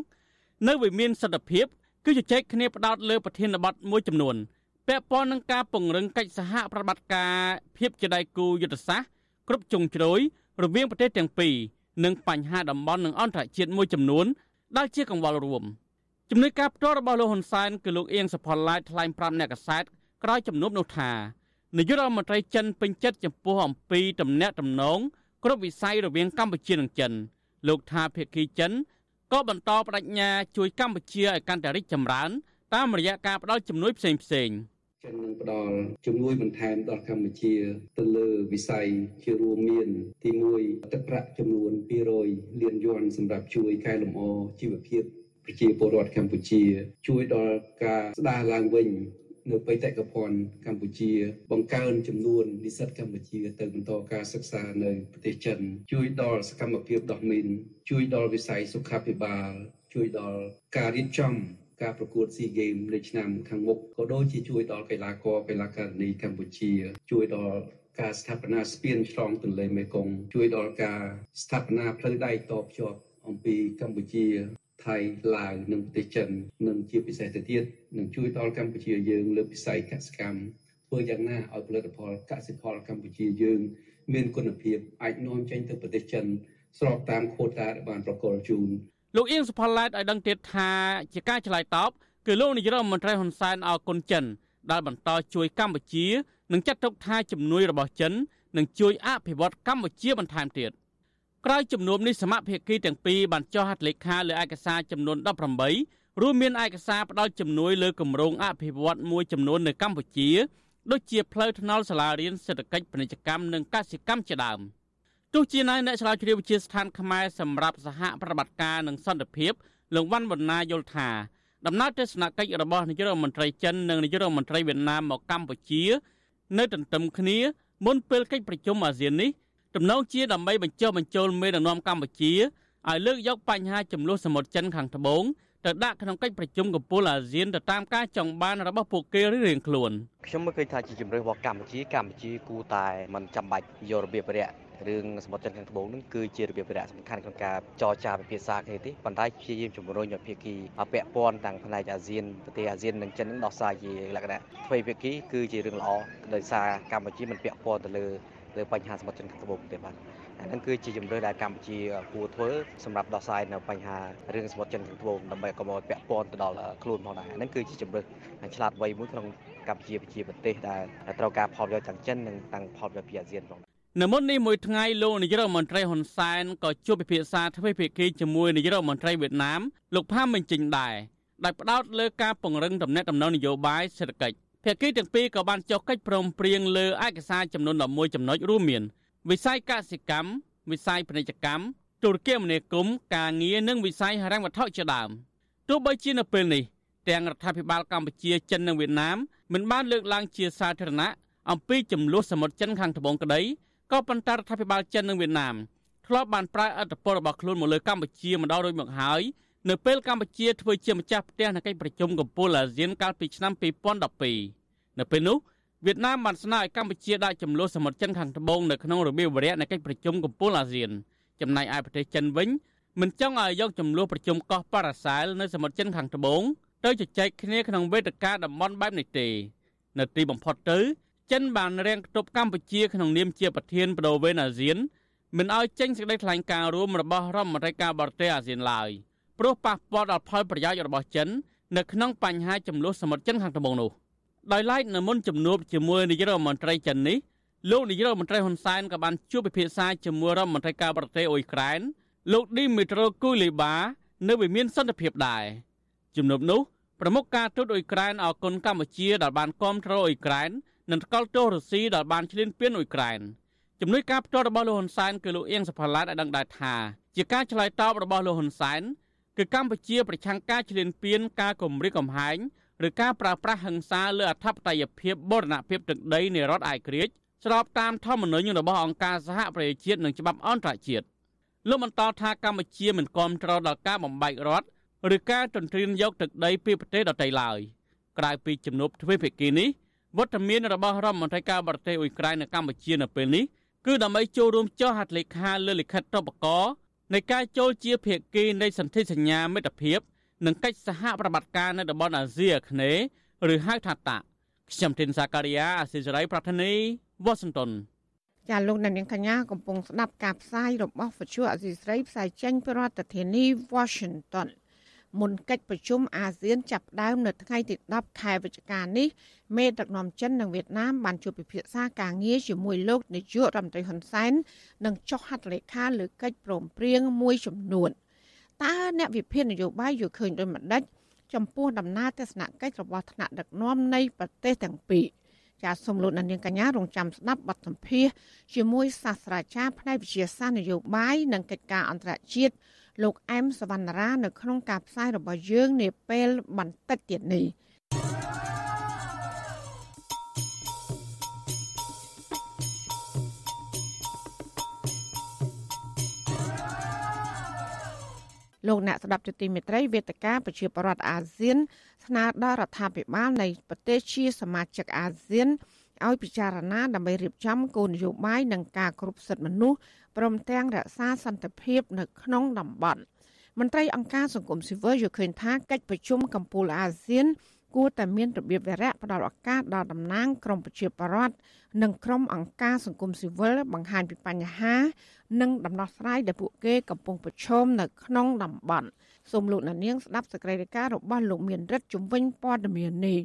នៅវិមានសន្តិភាពគឺជជែកគ្នាផ្ដោតលើប្រធានបទមួយចំនួនពាក់ព័ន្ធនឹងការពង្រឹងកិច្ចសហប្រតិបត្តិការភាពជាដៃគូយុទ្ធសាស្ត្រគ្រប់ជ្រុងជ្រោយរវាងប្រទេសទាំងពីរនិងបញ្ហាតំបន់និងអន្តរជាតិមួយចំនួនដែលជាកង្វល់រួមជំនួយការផ្ទាល់របស់លោកហ៊ុនសែនគឺលោកអៀងសុផល្លាយថ្លែងប្រាប់អ្នកកសែតក្រោយជំនួបនោះថា នាយករដ្ឋមន្ត្រីចិនពេញចិត្តចំពោះអំពីទំនាក់ទំនងគ្រប់វិស័យរវាងកម្ពុជានិងចិន លោកថាភាគីចិនក៏បន្តបដិញ្ញាជួយកម្ពុជាឲ្យកាន់តែរីកចម្រើន តាមរយៈការផ្តល់ជំនួយផ្សេងផ្សេងចិននឹងផ្ដល់ជំនួយបន្ថែមដល់កម្ពុជាទៅលើវិស័យជារួមមាន ទី1ទឹកប្រាក់ចំនួន200លានយួនសម្រាប់ជួយកែលម្អជីវភាពប្រជាពលរដ្ឋកម្ពុជា ជួយដល់ការស្ដារឡើងវិញ នៅបេតិកភណ្ឌកម្ពុជា បង្កើនចំនួននិស្សិតកម្ពុជា ទៅបន្តការសិក្សានៅប្រទេសចិន ជួយដល់សកម្មភាពដោះមីនជួយដល់វិស័យសុខាភិបាល ជួយដល់ការរៀបចំការប្រកួត SEA Games នៅឆ្នាំខាងមុខក៏ដូចជាជួយដល់កីឡាករកីឡាការិនីកម្ពុជា ជួយដល់ការស្ថាបនាស្ពានឆ្លងទន្លេមេគង្គជួយដល់ការស្ថាបនាផ្លូវដែកតភ្ជាប់អំពីកម្ពុជា ថៃឡាវនិងប្រទេសចិននិងជាពិសេសទៅទៀតនឹងជួយដល់កម្ពុជាយើងលើវិស័យកសិកម្មធ្វើយ៉ាងណាឲ្យផលិតផលកសិផលកម្ពុជាយើង មានគុណភាពអាចនាំចេញទៅប្រទេសចិនស្របតាមខូតាដែលបានប្រកល់ជូនលោកអៀងសុផល្លែតឲ្យដឹងទៀតថាជាការឆ្លើយតបគឺលោកនាយរដ្ឋមន្ត្រីហ៊ុនសែនអគុណចិនដែលបន្តជួយកម្ពុជានិងចាត់ទុកថាជំនួយរបស់ចិននឹងជួយអភិវឌ្ឍកម្ពុជាបន្ថែមទៀត ក្រោយជំនុំនេះសមាភិកីទាំងពីរបានចុះហត្ថលេខាលើឯកសារចំនួន18រួមមានឯកសារផ្ដល់ជំនួយលើគម្រោងអភិវឌ្ឍមួយចំនួននៅកម្ពុជាដូចជាផ្លូវថ្នល់សាលារៀនសេដ្ឋកិច្ចពាណិជ្ជកម្មនិងកសិកម្មជាដើមទោះជាណាអ្នកឆ្លងជ្រាវវិទ្យាស្ថានខ្មែរសម្រាប់សហប្រតិបត្តិការនិងសន្តិភាពលោកវ៉ាន់វណ្ណាយល់ថាដំណើរទស្សនកិច្ចរបស់នាយករដ្ឋមន្ត្រីចិននិងនាយករដ្ឋមន្ត្រីវៀតណាមមកកម្ពុជា នៅទន្ទឹមគ្នាមុនពេលកិច្ចប្រជុំអាស៊ាននេះ ទំនងជាដើម្បីបញ្ចុះបញ្ចូលមេដឹកនាំកម្ពុជាឲ្យលើកយកបញ្ហាចំនួនសមុទ្រចិនខាងត្បូងទៅដាក់ក្នុងកិច្ចប្រជុំកំពូលអាស៊ានទៅតាមការចង់បានរបស់ពួកគេរៀងៗខ្លួនខ្ញុំមើលឃើញថាជាជំរឿនរបស់កម្ពុជាកម្ពុជាគួរតែមិនចាំបាច់យករបៀបរយៈរឿងសមុទ្រចិនខាងត្បូងនឹងគឺជារបៀបរយៈសំខាន់ក្នុងការចរចាពិភាក្សាគ្នាទេប៉ុន្តែព្យាយាមជំរុញឲ្យភាគីពាក់ព័ន្ធទាំងផ្នែកអាស៊ានប្រទេសអាស៊ាននិងចិននឹងដោះស្រាយជាលក្ខណៈទ្វេភាគីគឺជារឿងល្អដោយសារកម្ពុជាមិនពាក់ព័ន្ធទៅលើ លើបញ្ហាសមុទ្រចិនខាងត្បូងទេបាទអានឹងគឺជាជំរឿនដែលកម្ពុជាគួរធ្វើសម្រាប់ដោះស្រាយនៅបញ្ហារឿងសមុទ្រចិនខាងត្បូងដើម្បីកុំឲ្យពាក់ព័ន្ធទៅដល់ខ្លួនផងដែរអានឹងគឺជាជំរឿនឆ្លាតវៃមួយក្នុងកម្ពុជាជាប្រទេសដែលត្រូវការផលប្រយោជន៍ទាំងចិននិងទាំងផលប្រយោជន៍ពីអាស៊ានផងនៅមុននេះមួយថ្ងៃលោកនាយរដ្ឋមន្ត្រីហ៊ុនសែនក៏ជួបពិភាក្សាទ្វេភាគីជាមួយនាយរដ្ឋមន្ត្រីវៀតណាមលោកផាមិញជិញដែរដោយផ្ដោតលើការពង្រឹងទំនាក់ទំនងនយោបាយសេដ្ឋកិច្ច ភាគីទាំងពីរក៏បានចុះកិច្ចព្រមព្រៀងលើឯកសារចំនួន11ចំណុចរួមមាន វិស័យកសិកម្មវិស័យពាណិជ្ជកម្មទូរគមនាគមន៍ការងារនិងវិស័យហិរញ្ញវត្ថុជាដើមទោះបីជានៅពេលនេះទាំងរដ្ឋាភិបាលកម្ពុជាចិននិងវៀតណាមមិនបានលើកឡើងជាសាធារណៈអំពីចំនួនសមុទ្រចិនខាងត្បូងក្តីក៏ប៉ុន្តែរដ្ឋាភិបាលចិននិងវៀតណាមធ្លាប់បានប្រើអធិបតេយ្យរបស់ខ្លួនមកលើកម្ពុជាម្ដងរួចមកហើយ នៅពេលកម្ពុជាធ្វើជាម្ចាស់ផ្ទះនៅកិច្ចប្រជុំកំពូលអាស៊ានកាលពីឆ្នាំ2012នៅពេលនោះវៀតណាមបានស្នើឲ្យកម្ពុជាដាក់ចំនួនសមុទ្រចិនខាងត្បូងនៅក្នុងរបៀបវរៈនៃកិច្ចប្រជុំកំពូលអាស៊ានចំណែកឯប្រទេសចិនវិញមិនចង់ឲ្យយកចំនួនប្រជុំកោះប៉ារ៉ាសែលនៅសមុទ្រចិនខាងត្បូងទៅជជែកគ្នាក្នុងវេទិកាតំបន់បែបនេះទេនៅទីបំផុតទៅចិនបានរាំងគប់កម្ពុជាក្នុងនាមជាប្រធានបដូវវេនអាស៊ានមិនឲ្យចេញសេចក្តីថ្លែងការណ៍រួមរបស់រដ្ឋមន្ត្រីការបរទេសអាស៊ានឡើយ ព្រោះប៉ះពាល់ដល់ផលប្រយោជន៍របស់ចិននៅក្នុងបញ្ហាចំនួនសមុទ្រចិនខាងត្បូងនោះដោយឡែកនៅមុនជំនួបជាមួយនាយករដ្ឋមន្ត្រីចិននេះលោកនាយករដ្ឋមន្ត្រីហ៊ុនសែនក៏បានជួបពិភាក្សាជាមួយរដ្ឋមន្ត្រីការបរទេសអ៊ុយក្រែនលោកឌីមីត្រូគូលីបា នៅវិមានសន្តិភាពដែរជំនួបនោះប្រមុខការទូតអ៊ុយក្រែនអគុណកម្ពុជាដែលបានគាំទ្រអ៊ុយក្រែននិងថ្កោលទោសរុស្ស៊ីដែលបានឈ្លានពានអ៊ុយក្រែនជំនួយការផ្ទាល់របស់លោកហ៊ុនសែនគឺលោកអៀងសផល្លាតឲ្យដឹងដែរថាជាការឆ្លើយតបរបស់លោកហ៊ុនសែន គឺកម្ពុជាប្រឆាំងការឈ្លានពានការគម្រិតកំហែងឬការប្រើប្រាស់ហិង្សាលើអធិបតេយ្យភាពបូរណភាពទឹកដីនៃរដ្ឋឯករាជ្យស្របតាមធម្មនុញ្ញរបស់អង្គការសហប្រជាជាតិនិងច្បាប់អន្តរជាតិលោកបន្តថាកម្ពុជាមិនគាំទ្រដល់ការបំបែករដ្ឋឬការទន្ទ្រានយកទឹកដីពីប្រទេសដទៃឡើយក្រៅពីជំនួបទ្វេភាគីនេះវត្តមានរបស់រដ្ឋមន្ត្រីការបរទេសអ៊ុយក្រែននៅកម្ពុជានៅពេលនេះគឺដើម្បីចូលរួមចុះហត្ថលេខាលើលិខិតតបក នៃការចូលជាភាគីនៃសន្ធិសញ្ញាមិត្តភាព និងកិច្ចសហប្រតិបត្តិការនៅតំបន់អាស៊ីអាគ្នេយ៍ឬហៅថាតាខ្ញុំធីនសាការីយ៉ាអសិរ័យប្រធានីវ៉ាស៊ីនតោនចាលោកនាងកញ្ញាកំពុងស្ដាប់ការផ្សាយរបស់វិទ្យុអសីស្រីផ្សាយចេញពីរដ្ឋធានី Washington មុនកិច្ចប្រជុំអាស៊ានចាប់ផ្ដើមនៅថ្ងៃទី10ខែវិច្ឆិកានេះមេដឹកនាំចិននិងវៀតណាមបានជួបពិភាក្សាការងារជាមួយលោកនាយករដ្ឋមន្ត្រីហ៊ុនសែននិងចុះហត្ថលេខាលើកិច្ចព្រមព្រៀងមួយចំនួនតើអ្នកវិភាគនយោបាយយល់ឃើញដូចម្ដេចចំពោះដំណើរទស្សនកិច្ចរបស់ថ្នាក់ដឹកនាំនៃប្រទេសទាំងពីរចាសសូមលោកនាងកញ្ញារងចាំស្ដាប់បទសម្ភាសជាមួយសាស្ត្រាចារ្យផ្នែកវិទ្យាសាស្ត្រនយោបាយនិងកិច្ចការអន្តរជាតិ លោកអែមសវណ្ណរានៅក្នុងការផ្សាយរបស់យើងនាពេលបន្តិចទៀតនេះលោកអ្នកស្ដាប់ជទីមេត្រីវេទិកាប្រជាប្រដ្ឋអាស៊ានស្នើដល់រដ្ឋាភិបាលនៃប្រទេសជាសមាជិកអាស៊ាន ឲ្យពិចារណាដើម្បីរៀបចំគោលនយោបាយនិងការគ្រប់សិទ្ធិមនុស្សព្រមទាំងរក្សាសន្តិភាពនៅក្នុងតំបន់មន្ត្រីអង្គការសង្គមស៊ីវិលយល់ឃើញថាកិច្ចប្រជុំកម្ពុជាអាស៊ាន គួរតែមានរបៀបវារៈផ្ដល់ឱកាសដល់តំណាងក្រមប្រជាពលរដ្ឋនិងក្រុមអង្គការសង្គមស៊ីវិលបង្ហាញពីបញ្ហា និងដំណោះស្រាយដែលពួកគេកំពុងប្រឈមនៅក្នុងតំបន់សូមលោកអ្នកនាងស្ដាប់សេចក្តីរាយការណ៍របស់លោកមានរិទ្ធជំវិញព័ត៌មាននេះ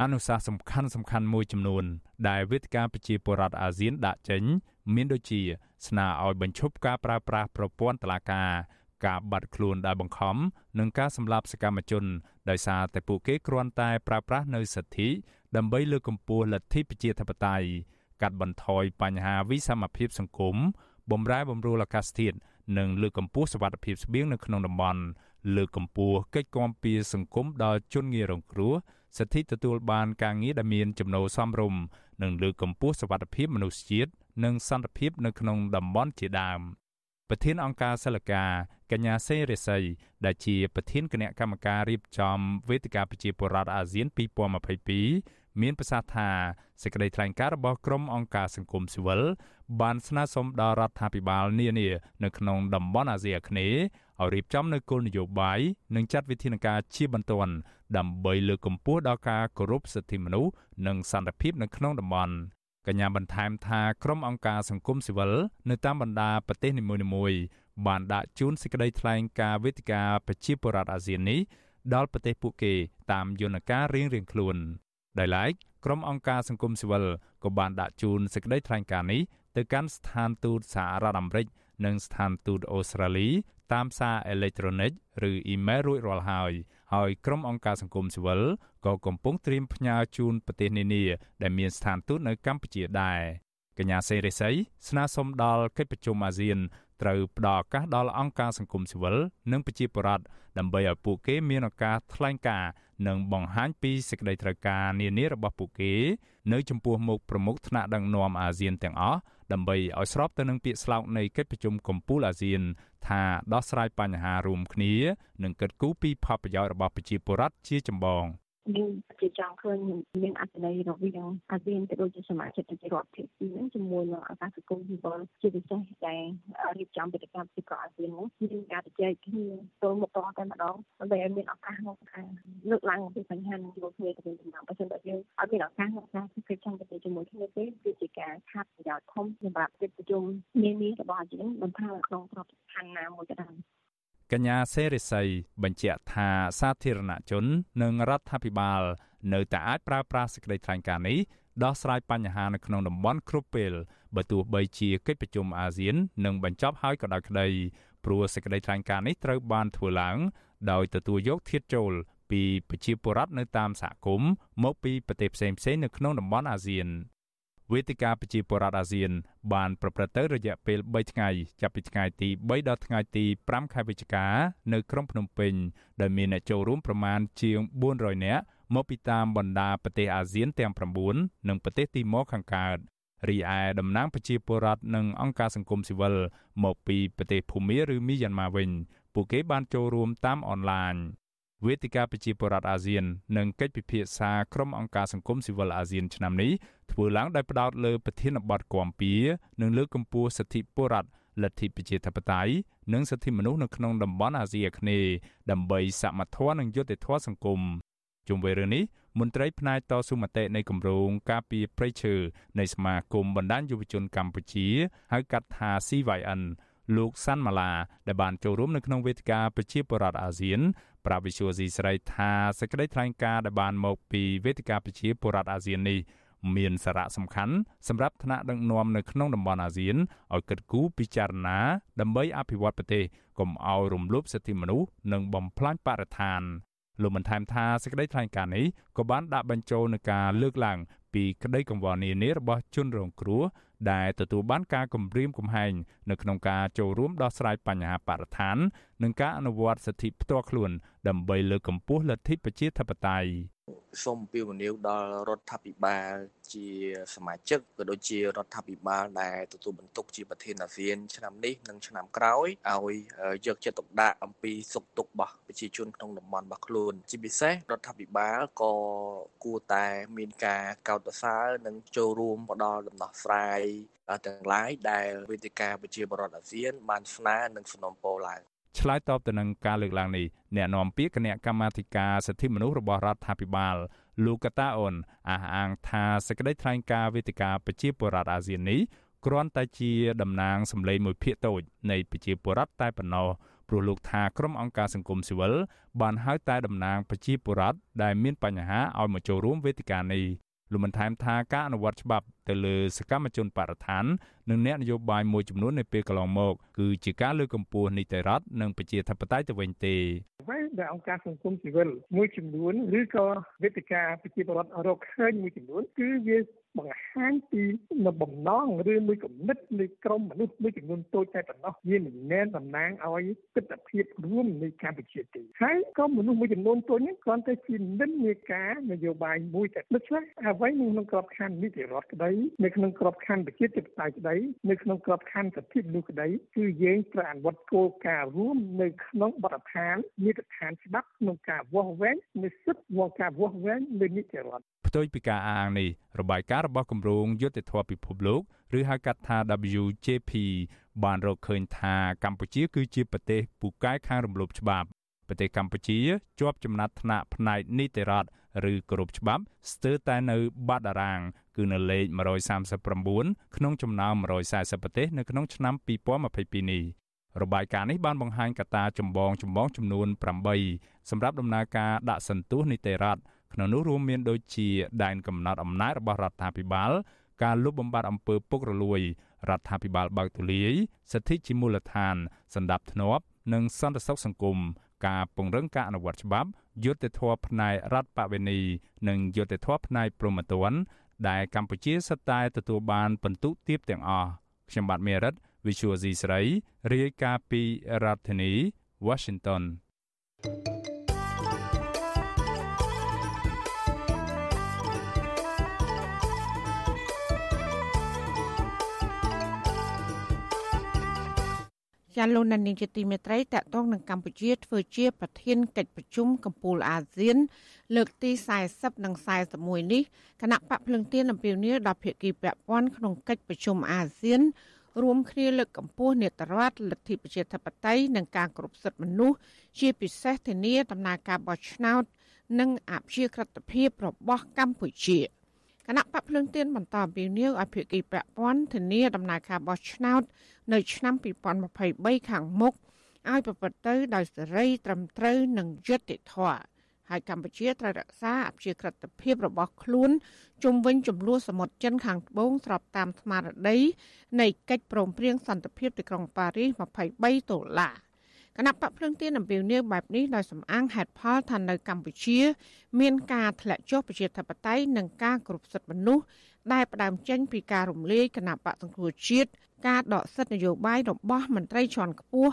អនុសាសន៍សំខាន់សំខាន់មួយចំនួន ដែលវេទិកាប្រជាពលរដ្ឋអាស៊ានដាក់ចេញ មានដូចជា ស្នើឲ្យបញ្ឈប់ការប្រើប្រាស់ប្រព័ន្ធតុលាការការបាត់ខ្លួនដែលបង្ខំនិងការសម្លាប់សកម្មជន ដោយសារតែពួកគេគ្រាន់តែប្រើប្រាស់នៅសិទ្ធិដើម្បីលើកកម្ពស់លទ្ធិប្រជាធិបតេយ្យកាត់បន្ថយបញ្ហាវិសមភាពសង្គមបំរែបំរួលអាកាសធាតុនិងលើកកម្ពស់សវត្ថិភាពស្បៀងនៅក្នុងតំបន់លើកកម្ពស់កិច្ចគាំពៀសង្គមដល់ជនងាយរងគ្រោះ សិទ្ធិទទួលបានការងារដែលមានចំណូលសមរម្យនិងលើកកម្ពស់សវត្ថិភាពមនុស្សជាតិនិងសន្តិភាពនៅក្នុងតំបន់ជាដើមប្រធានអង្គការសិលកាកញ្ញាសេរីសីដែលជាប្រធានគណៈកម្មការរៀបចំវេទិកាប្រជាពលរដ្ឋអាស៊ាន2022មានប្រសាសន៍ថាសេចក្តីថ្លែងការណ៍របស់ក្រុមអង្គការសង្គមស៊ីវិលបានស្នើសុំដល់រដ្ឋាភិបាលនានានៅក្នុងតំបន់អាស៊ីអាគ្នេយ៍ ឲ្យរៀបចំនូវគោលនយោបាយនិងចាត់វិធានការជាបន្ទាន់ដើម្បីលើកកម្ពស់ដល់ការគោរពសិទ្ធិមនុស្សនិងសន្តិភាពនៅក្នុងតំបន់កញ្ញាបន្ថែមថាក្រុមអង្គការសង្គមស៊ីវិលនៅតាមបណ្ដាប្រទេសនីមួយៗបានដាក់ជូនសេចក្តីថ្លែងការណ៍វេទិកាប្រជាពលរដ្ឋអាស៊ាននេះដល់ប្រទេសពួកគេតាមយន្តការរៀងៗខ្លួនដោយឡែកក្រុមអង្គការសង្គមស៊ីវិលក៏បានដាក់ជូនសេចក្តីថ្លែងការណ៍នេះទៅកាន់ស្ថានទូតសហរដ្ឋអាមេរិកនិងស្ថានទូតអូស្ត្រាលី តាមសារអេឡិចត្រូនិកឬអ៊ីមែលរួចរាល់ហើយហើយក្រុមអង្គការសង្គមស៊ីវិលក៏កំពុងត្រៀមផ្ញើជូនប្រទេសនានាដែលមានស្ថានទូតនៅកម្ពុជាដែរកញ្ញាសេរីស័យស្នើសុំដល់កិច្ចប្រជុំអាស៊ានត្រូវផ្ដល់ឱកាសដល់អង្គការសង្គមស៊ីវិលនិងប្រជាពលរដ្ឋដើម្បីឲ្យពួកគេមានឱកាសថ្លែងការណ៍និងបង្ហាញពីសេចក្តីត្រូវការនានារបស់ពួកគេ នៅចំពោះមុខប្រមុខថ្នាក់ដឹកនាំអាស៊ានទាំងអស់ដើម្បីឲ្យស្របទៅនឹងពាក្យស្លោកនៃកិច្ចប្រជុំកំពូលអាស៊ាន ថាដោះស្រាយបញ្ហារួមគ្នានិងកិត្តគូពីផលប្រយោជន៍របស់ប្រជាពលរដ្ឋជាចម្បង។ យើងជាចង់ឃើញមានអត្ថន័យរវាងអាស៊ានទៅដូចជាសមាជិកប្រជារដ្ឋភាគីហ្នឹងជាមួយនឹងអង្គការសង្គមស៊ីវិលជាពិសេសដែលរៀបចំវេទិកាពីប្រអាស៊ានហ្នឹងមានការជជែកគ្នាទល់មុខតតែម្ដងដើម្បីឲ្យមានឱកាសក្នុងការលើកឡើងអំពីបញ្ហានឹងយកគ្នាទៅវិញទៅមកបើមិនបើយើងឲ្យមានឱកាសក្នុងការគិតចាំទៅជាមួយគ្នាទេគឺជាការខាត់ប្រយោជន៍ធំសម្រាប់កិច្ចប្រជុំនានារបស់អាស៊ានមិនថាក្នុងក្របខ័ណ្ឌណាមួយក៏ដោយ កញ្ញាសេរីស័យបញ្ជាក់ថាសាធារណជន និងរដ្ឋាភិបាល នៅតែអាចប្រើប្រាស់សេចក្តីថ្លែងការណ៍នេះដោះស្រាយបញ្ហានៅក្នុងតំបន់គ្រប់ពេលបើទោះបីជាកិច្ចប្រជុំអាស៊ាននឹងបញ្ចប់ហើយក៏ដោយក្តីព្រោះសេចក្តីថ្លែងការណ៍នេះត្រូវបានធ្វើឡើងដោយទទួលយកធាតុចូលពីប្រជាពលរដ្ឋនៅតាមសហគមន៍មកពីប្រទេសផ្សេងៗនៅក្នុងតំបន់អាស៊ាន វេទិកាប្រជាពលរដ្ឋអាស៊ាន បានប្រព្រឹត្តទៅរយៈពេល3ថ្ងៃចាប់ពីថ្ងៃទី3ដល់ថ្ងៃទី5ខែវិច្ឆិកានៅក្រុងភ្នំពេញដែលមានអ្នកចូលរួមប្រមាណជាង400នាក់មកពីតាមបណ្ដាប្រទេសអាស៊ានទាំង9និងប្រទេសទីម៉ូខាងកើតរីឯតំណាងប្រជាពលរដ្ឋនិងអង្គការសង្គមស៊ីវិលមកពីប្រទេសភូមាឬមីយ៉ាន់ម៉ាវិញពួកគេបានចូលរួមតាមអនឡាញ វេទិកាប្រជាពលរដ្ឋអាស៊ាននិងកិច្ចពិភាក្សាក្រុមអង្គការសង្គមស៊ីវិលអាស៊ានឆ្នាំនេះធ្វើឡើងដោយផ្ដោតលើប្រធានបទគាំពៀនិងលើកកម្ពស់សិទ្ធិពលរដ្ឋលទ្ធិប្រជាធិបតេយ្យនិងសិទ្ធិមនុស្សនៅក្នុងតំបន់អាស៊ីអាគ្នេយ៍ដើម្បីសមត្ថភាពនិងយុត្តិធម៌សង្គមជុំវិញរឿងនេះមន្ត្រីផ្នែកតស៊ូមតិនៃគម្រោងការពីប្រៃឈើនៃសមាគមបណ្ដាញយុវជនកម្ពុជាហៅកាត់ថា CYN លោកសាន់ម៉ាឡាដែលបានចូលរួមនៅក្នុងវេទិកាប្រជាពលរដ្ឋអាស៊ានប្រាវិសុយស៊ីស្រីថាសេចក្តីថ្លែងការណ៍ដែលបានមកពីវេទិកាប្រជាពលរដ្ឋអាស៊ាននេះមានសារៈសំខាន់សម្រាប់ថ្នាក់ដឹកនាំនៅក្នុងតំបន់អាស៊ានឲ្យគិតគូរពិចារណាដើម្បីអភិវឌ្ឍប្រទេសកុំឲ្យរំលោភសិទ្ធិមនុស្សនិងបំផ្លាញបរិស្ថានលោកបានថែមថាសេចក្តីថ្លែងការណ៍នេះក៏បានដាក់បញ្ចូលនឹងការលើកឡើងពីក្តីកង្វល់នានារបស់ជនរងគ្រោះ ដែលទទួលបានការគំរាមកំហែងនៅក្នុងការចូលរួមដោះស្រាយបញ្ហាបរិស្ថាន និងការអនុវត្តសិទ្ធិផ្ទាល់ខ្លួន ដើម្បីលើកកម្ពស់លទ្ធិប្រជាធិបតេយ្យសូមអំពាវនាវដល់រដ្ឋាភិបាលជាសមាជិកក៏ដូចជារដ្ឋាភិបាលដែលទទួលបន្ទុកជាប្រធានអាស៊ានឆ្នាំនេះនិងឆ្នាំក្រោយឲ្យយកចិត្តទុកដាក់អំពីសុខទុក្ខរបស់ប្រជាជនក្នុងតំបន់របស់ខ្លួន ជាពិសេសរដ្ឋាភិបាលក៏គួរតែមានការកោតសរសើរនិងចូលរួមផ្ដល់ដំណោះស្រាយទាំងឡាយដែលវេទិកាប្រជាបរតអាស៊ានបានស្នើនិងสนំពោឡើង ឆ្លើយតបទៅនឹងការលើកឡើងនេះអ្នកនាំពាក្យគណៈកម្មាធិការសិទ្ធិមនុស្សរបស់រដ្ឋាភិបាលលោកកតាអូនអះអាងថាសេចក្តីថ្លែងការណ៍វេទិកាប្រជាពលរដ្ឋអាស៊ាននេះគ្រាន់តែជាតំណាងសម្លេងមួយភាគតូចនៃប្រជាពលរដ្ឋតែប៉ុណ្ណោះព្រោះលោកថាក្រុមអង្គការសង្គមស៊ីវិលបានហៅតែតំណាងប្រជាពលរដ្ឋដែលមានបញ្ហាឲ្យមកចូលរួមវេទិកានេះ លោកបានថែមថាការអនុវត្តច្បាប់ទៅលើសកម្មជនបរិស្ថាននិងអ្នកនយោបាយមួយចំនួននៅពេលកន្លងមកគឺជាការលើកកម្ពស់នីតិរដ្ឋនិងប្រជាធិបតេយ្យទៅវិញទេអ្វីដែលអង្គការសង្គមស៊ីវិលមួយចំនួនឬក៏វេទិកាប្រជាពលរដ្ឋរកឃើញមួយចំនួនគឺវា បង្ហាញពីនៅបំណងឬមួយគំនិតនៃក្រុមមនុស្សមួយចំនួនតូចតែប៉ុណ្ណោះវាមិនមែនតំណាងឲ្យទស្សនវិជ្ជារួមនៃកម្ពុជាទេហើយក្រុមមនុស្សមួយចំនួនតូចនេះគ្រាន់តែជានិន្នាការនយោបាយមួយតែដូច្នេះអ្វីនៅក្នុងក្របខ័ណ្ឌនីតិរដ្ឋក្តីនៅក្នុងក្របខ័ណ្ឌប្រជាធិបតេយ្យក្តីនៅក្នុងក្របខ័ណ្ឌសិទ្ធិមនុស្សក្តីគឺយើងត្រូវអនុវត្តគោលការណ៍រួមនៅក្នុងបទដ្ឋាននីតិដ្ឋានច្បាប់ក្នុងការវាស់វែងនៅសិទ្ធិវងការវាស់វែងនៃនីតិរដ្ឋ ផ្ទុយពីការអាងនេះរបាយការណ៍របស់គម្រោងយុទ្ធធម៌ពិភពលោកឬហៅកាត់ថា WJP បានរកឃើញថាកម្ពុជាគឺជាប្រទេសពូកែខាងរំលោភច្បាប់ប្រទេសកម្ពុជាជាប់ចំណាត់ថ្នាក់ផ្នែកនីតិរដ្ឋឬគោរពច្បាប់ស្ទើរតែនៅបាត់តារាង គឺនៅលេខ139ក្នុងចំណោម140ប្រទេសនៅក្នុងឆ្នាំ2022នេះរបាយការណ៍នេះបានបង្ហាញកត្តាចម្បងចម្បងចំនួន8សម្រាប់ដំណើរការដាក់សន្ទុះនីតិរដ្ឋ ក្នុងនោះរួមមានដូចជាដែនកំណត់អំណាចរបស់រដ្ឋាភិបាលការលុបបំបាត់អំពើពុករលួយរដ្ឋាភិបាលបើកទូលាយសិទ្ធិជាមូលដ្ឋានសន្តិភាពធ្នាប់និងសន្តិសុខសង្គមការពង្រឹងការអនុវត្តច្បាប់យុត្តិធម៌ផ្នែករដ្ឋបវេនីនិងយុត្តិធម៌ផ្នែកព្រហ្មទណ្ឌដែលកម្ពុជាសិតតែទទួលបានពិន្ទុទាបទាំងអស់ខ្ញុំបាទមេរិត Visual C ស្រីរាយការណ៍ពីរដ្ឋធានី Washington thank you ចាលោកនានីជាទីមេត្រីតកតងនឹងកម្ពុជាធ្វើជាប្រធានកិច្ចប្រជុំកំពូលអាស៊ាន លើកទី40និង41នេះគណៈបកភ្លឹងទៀនអំពាវនាវដល់ភាគីពាក់ព័ន្ធក្នុងកិច្ចប្រជុំអាស៊ានរួមគ្នាលើកកម្ពស់នេតរដ្ឋលទ្ធិប្រជាធិបតេយ្យនិងការគោរពសិទ្ធិមនុស្សជាពិសេសធានាដំណើរការបោះឆ្នោត និងអព្យាក្រឹតភាពរបស់កម្ពុជា។ គណៈបកភ្លើងទៀនបន្តអំពាវនាវឲ្យភាគីពាក់ព័ន្ធធានាដំណើរការបោះឆ្នោត នៅឆ្នាំ2023ខាងមុខឲ្យប្រព្រឹត្តទៅដោយសេរីត្រឹមត្រូវនិងយុត្តិធម៌ហើយកម្ពុជាត្រូវរក្សាអព្យាក្រឹតភាពរបស់ខ្លួនជុំវិញចំនួនសមុទ្រចិនខាងត្បូងស្របតាមស្មារតីនៃកិច្ចព្រមព្រៀងសន្តិភាពទីក្រុងប៉ារីស23ដុល្លារ គណៈបកភ្លឹងទៀនអំពាវនាវបែបនេះដោយសំអាងហេតុផលថានៅកម្ពុជា មានការធ្លាក់ចុះប្រជាធិបតេយ្យនិងការគ្រប់សិទ្ធិមនុស្សដែលផ្ដើមចេញពីការរំលាយគណៈបកសង្គ្រោះជាតិការដកសិទ្ធិនយោបាយរបស់មន្ត្រីជាន់ខ្ពស់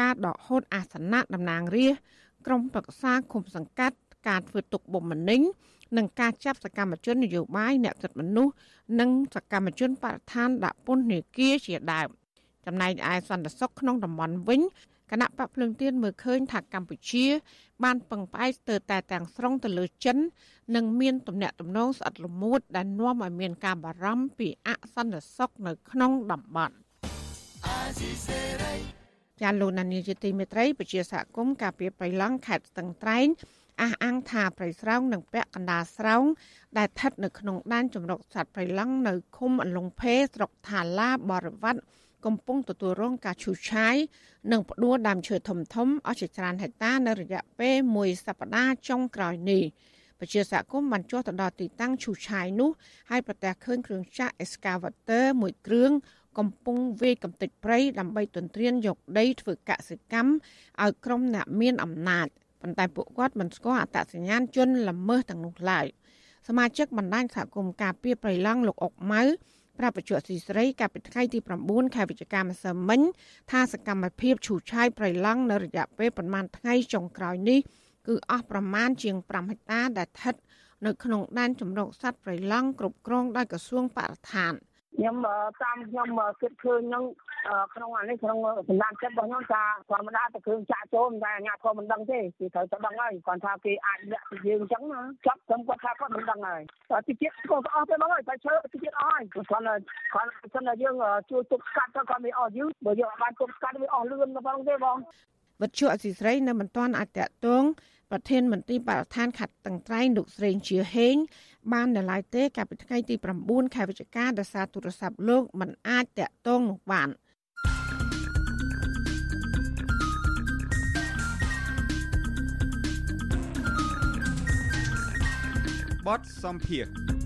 ការដកហូតអាសនៈតំណាងរាស្ត្រក្រុមប្រឹក្សាគុំសង្កាត់ការធ្វើទុកបុកម្នេញនិងការចាប់សកម្មជននយោបាយអ្នកសិទ្ធិមនុស្សនិងសកម្មជនបរិស្ថានដាក់ពន្ធនាគារជាដើមចំណែកឯសន្តិសុខក្នុងតំបន់វិញ គណៈបកភ្លើងទៀនមើលឃើញថាកម្ពុជា បានពឹងផ្អែកស្ទើរតែទាំងស្រុងទៅលើចិន និងមានទំនាក់ទំនងស្អិតល្មួតដែលនាំឲ្យមានការបារម្ភពីអសន្តិសុខនៅក្នុងតំបន់ចាលោកនានីជាទីមេត្រីពជាសហគមន៍ការពីបៃឡង់ខេត្តស្ទឹងត្រែងអះអាងថាប្រៃស្រោងនិងពាក់កណ្ដាលស្រោងដែលស្ថិតនៅក្នុងដែនជំរកសត្វប្រៃឡង់នៅឃុំអន្លង់ភេស្រុកថាឡាបរិវត្ត កំពុងទទួលរងការឈូសឆាយនិងផ្ដួលដើមឈើធំធំអស់ជាច្រើនហិកតានៅរយៈពេលមួយសប្តាហ៍ចុងក្រោយនេះប្រជាសហគមន៍បានចុះទៅដល់ទីតាំងឈូសឆាយនោះហើយប្រទះឃើញគ្រឿងចាក់ excavator មួយគ្រឿងកំពុងវាយកំទេចព្រៃដើម្បីទន្ទ្រានយកដីធ្វើកសិកម្មឲ្យក្រុមអ្នកមានអំណាចប៉ុន្តែពួកគាត់មិនស្គាល់អត្តសញ្ញាណជនល្មើសទាំងនោះឡើយសមាជិកបណ្ដាញសហគមន៍ការពារព្រៃឡង់លោកអុកម៉ៅ ប្រាប់បច្ចុប្បន្នស៊ីស្រីកាលពីថ្ងៃទី9ខែវិច្ឆិកាម្សិលមិញថាសកម្មភាពឈូសឆាយប្រៃឡង់នៅរយៈពេលប្រមាណថ្ងៃចុងក្រោយនេះគឺអស់ប្រមាណជាង5ហិកតាដែលស្ថិតនៅក្នុងដែនជំរកសត្វប្រៃឡង់គ្រប់គ្រងដោយក្រសួងបរិស្ថាន ខ្ញុំតាមខ្ញុំគិតឃើញនឹងក្នុងអានេះក្នុងសម្ដានចិត្តរបស់ខ្ញុំថាធម្មតាតែគ្រឿងចាក់ចូលមិនដែលអាញាធមមិនដឹងទេគេត្រូវតែដឹងហើយគាត់ថាគេអាចលាក់ពីយើងអញ្ចឹងណាចាប់ខ្ញុំគាត់ថាគាត់មិនដឹងហើយតែតិចទៀតក៏អស់ទៅបងហើយតែឈើតិចទៀតអស់ហើយគាត់គាត់គាត់សិនតែយើងជួយទប់ស្កាត់ទៅគាត់មិនអស់យូរបើយើងអាចទប់ស្កាត់វាអស់លឿនទៅបងទេបង វិទ្យុអសីស្រីនៅមិនទាន់អាចតតងប្រធានមន្ត្រីបរិស្ថានខេត្តតឹងត្រែងលោកស្រីជាហេងបាននៅឡើយទេកាលពីថ្ងៃទី9ខែវិច្ឆិកាដោយសារទូរស័ព្ទលោកមិនអាចតាក់ទងនោះបានបតសំភារ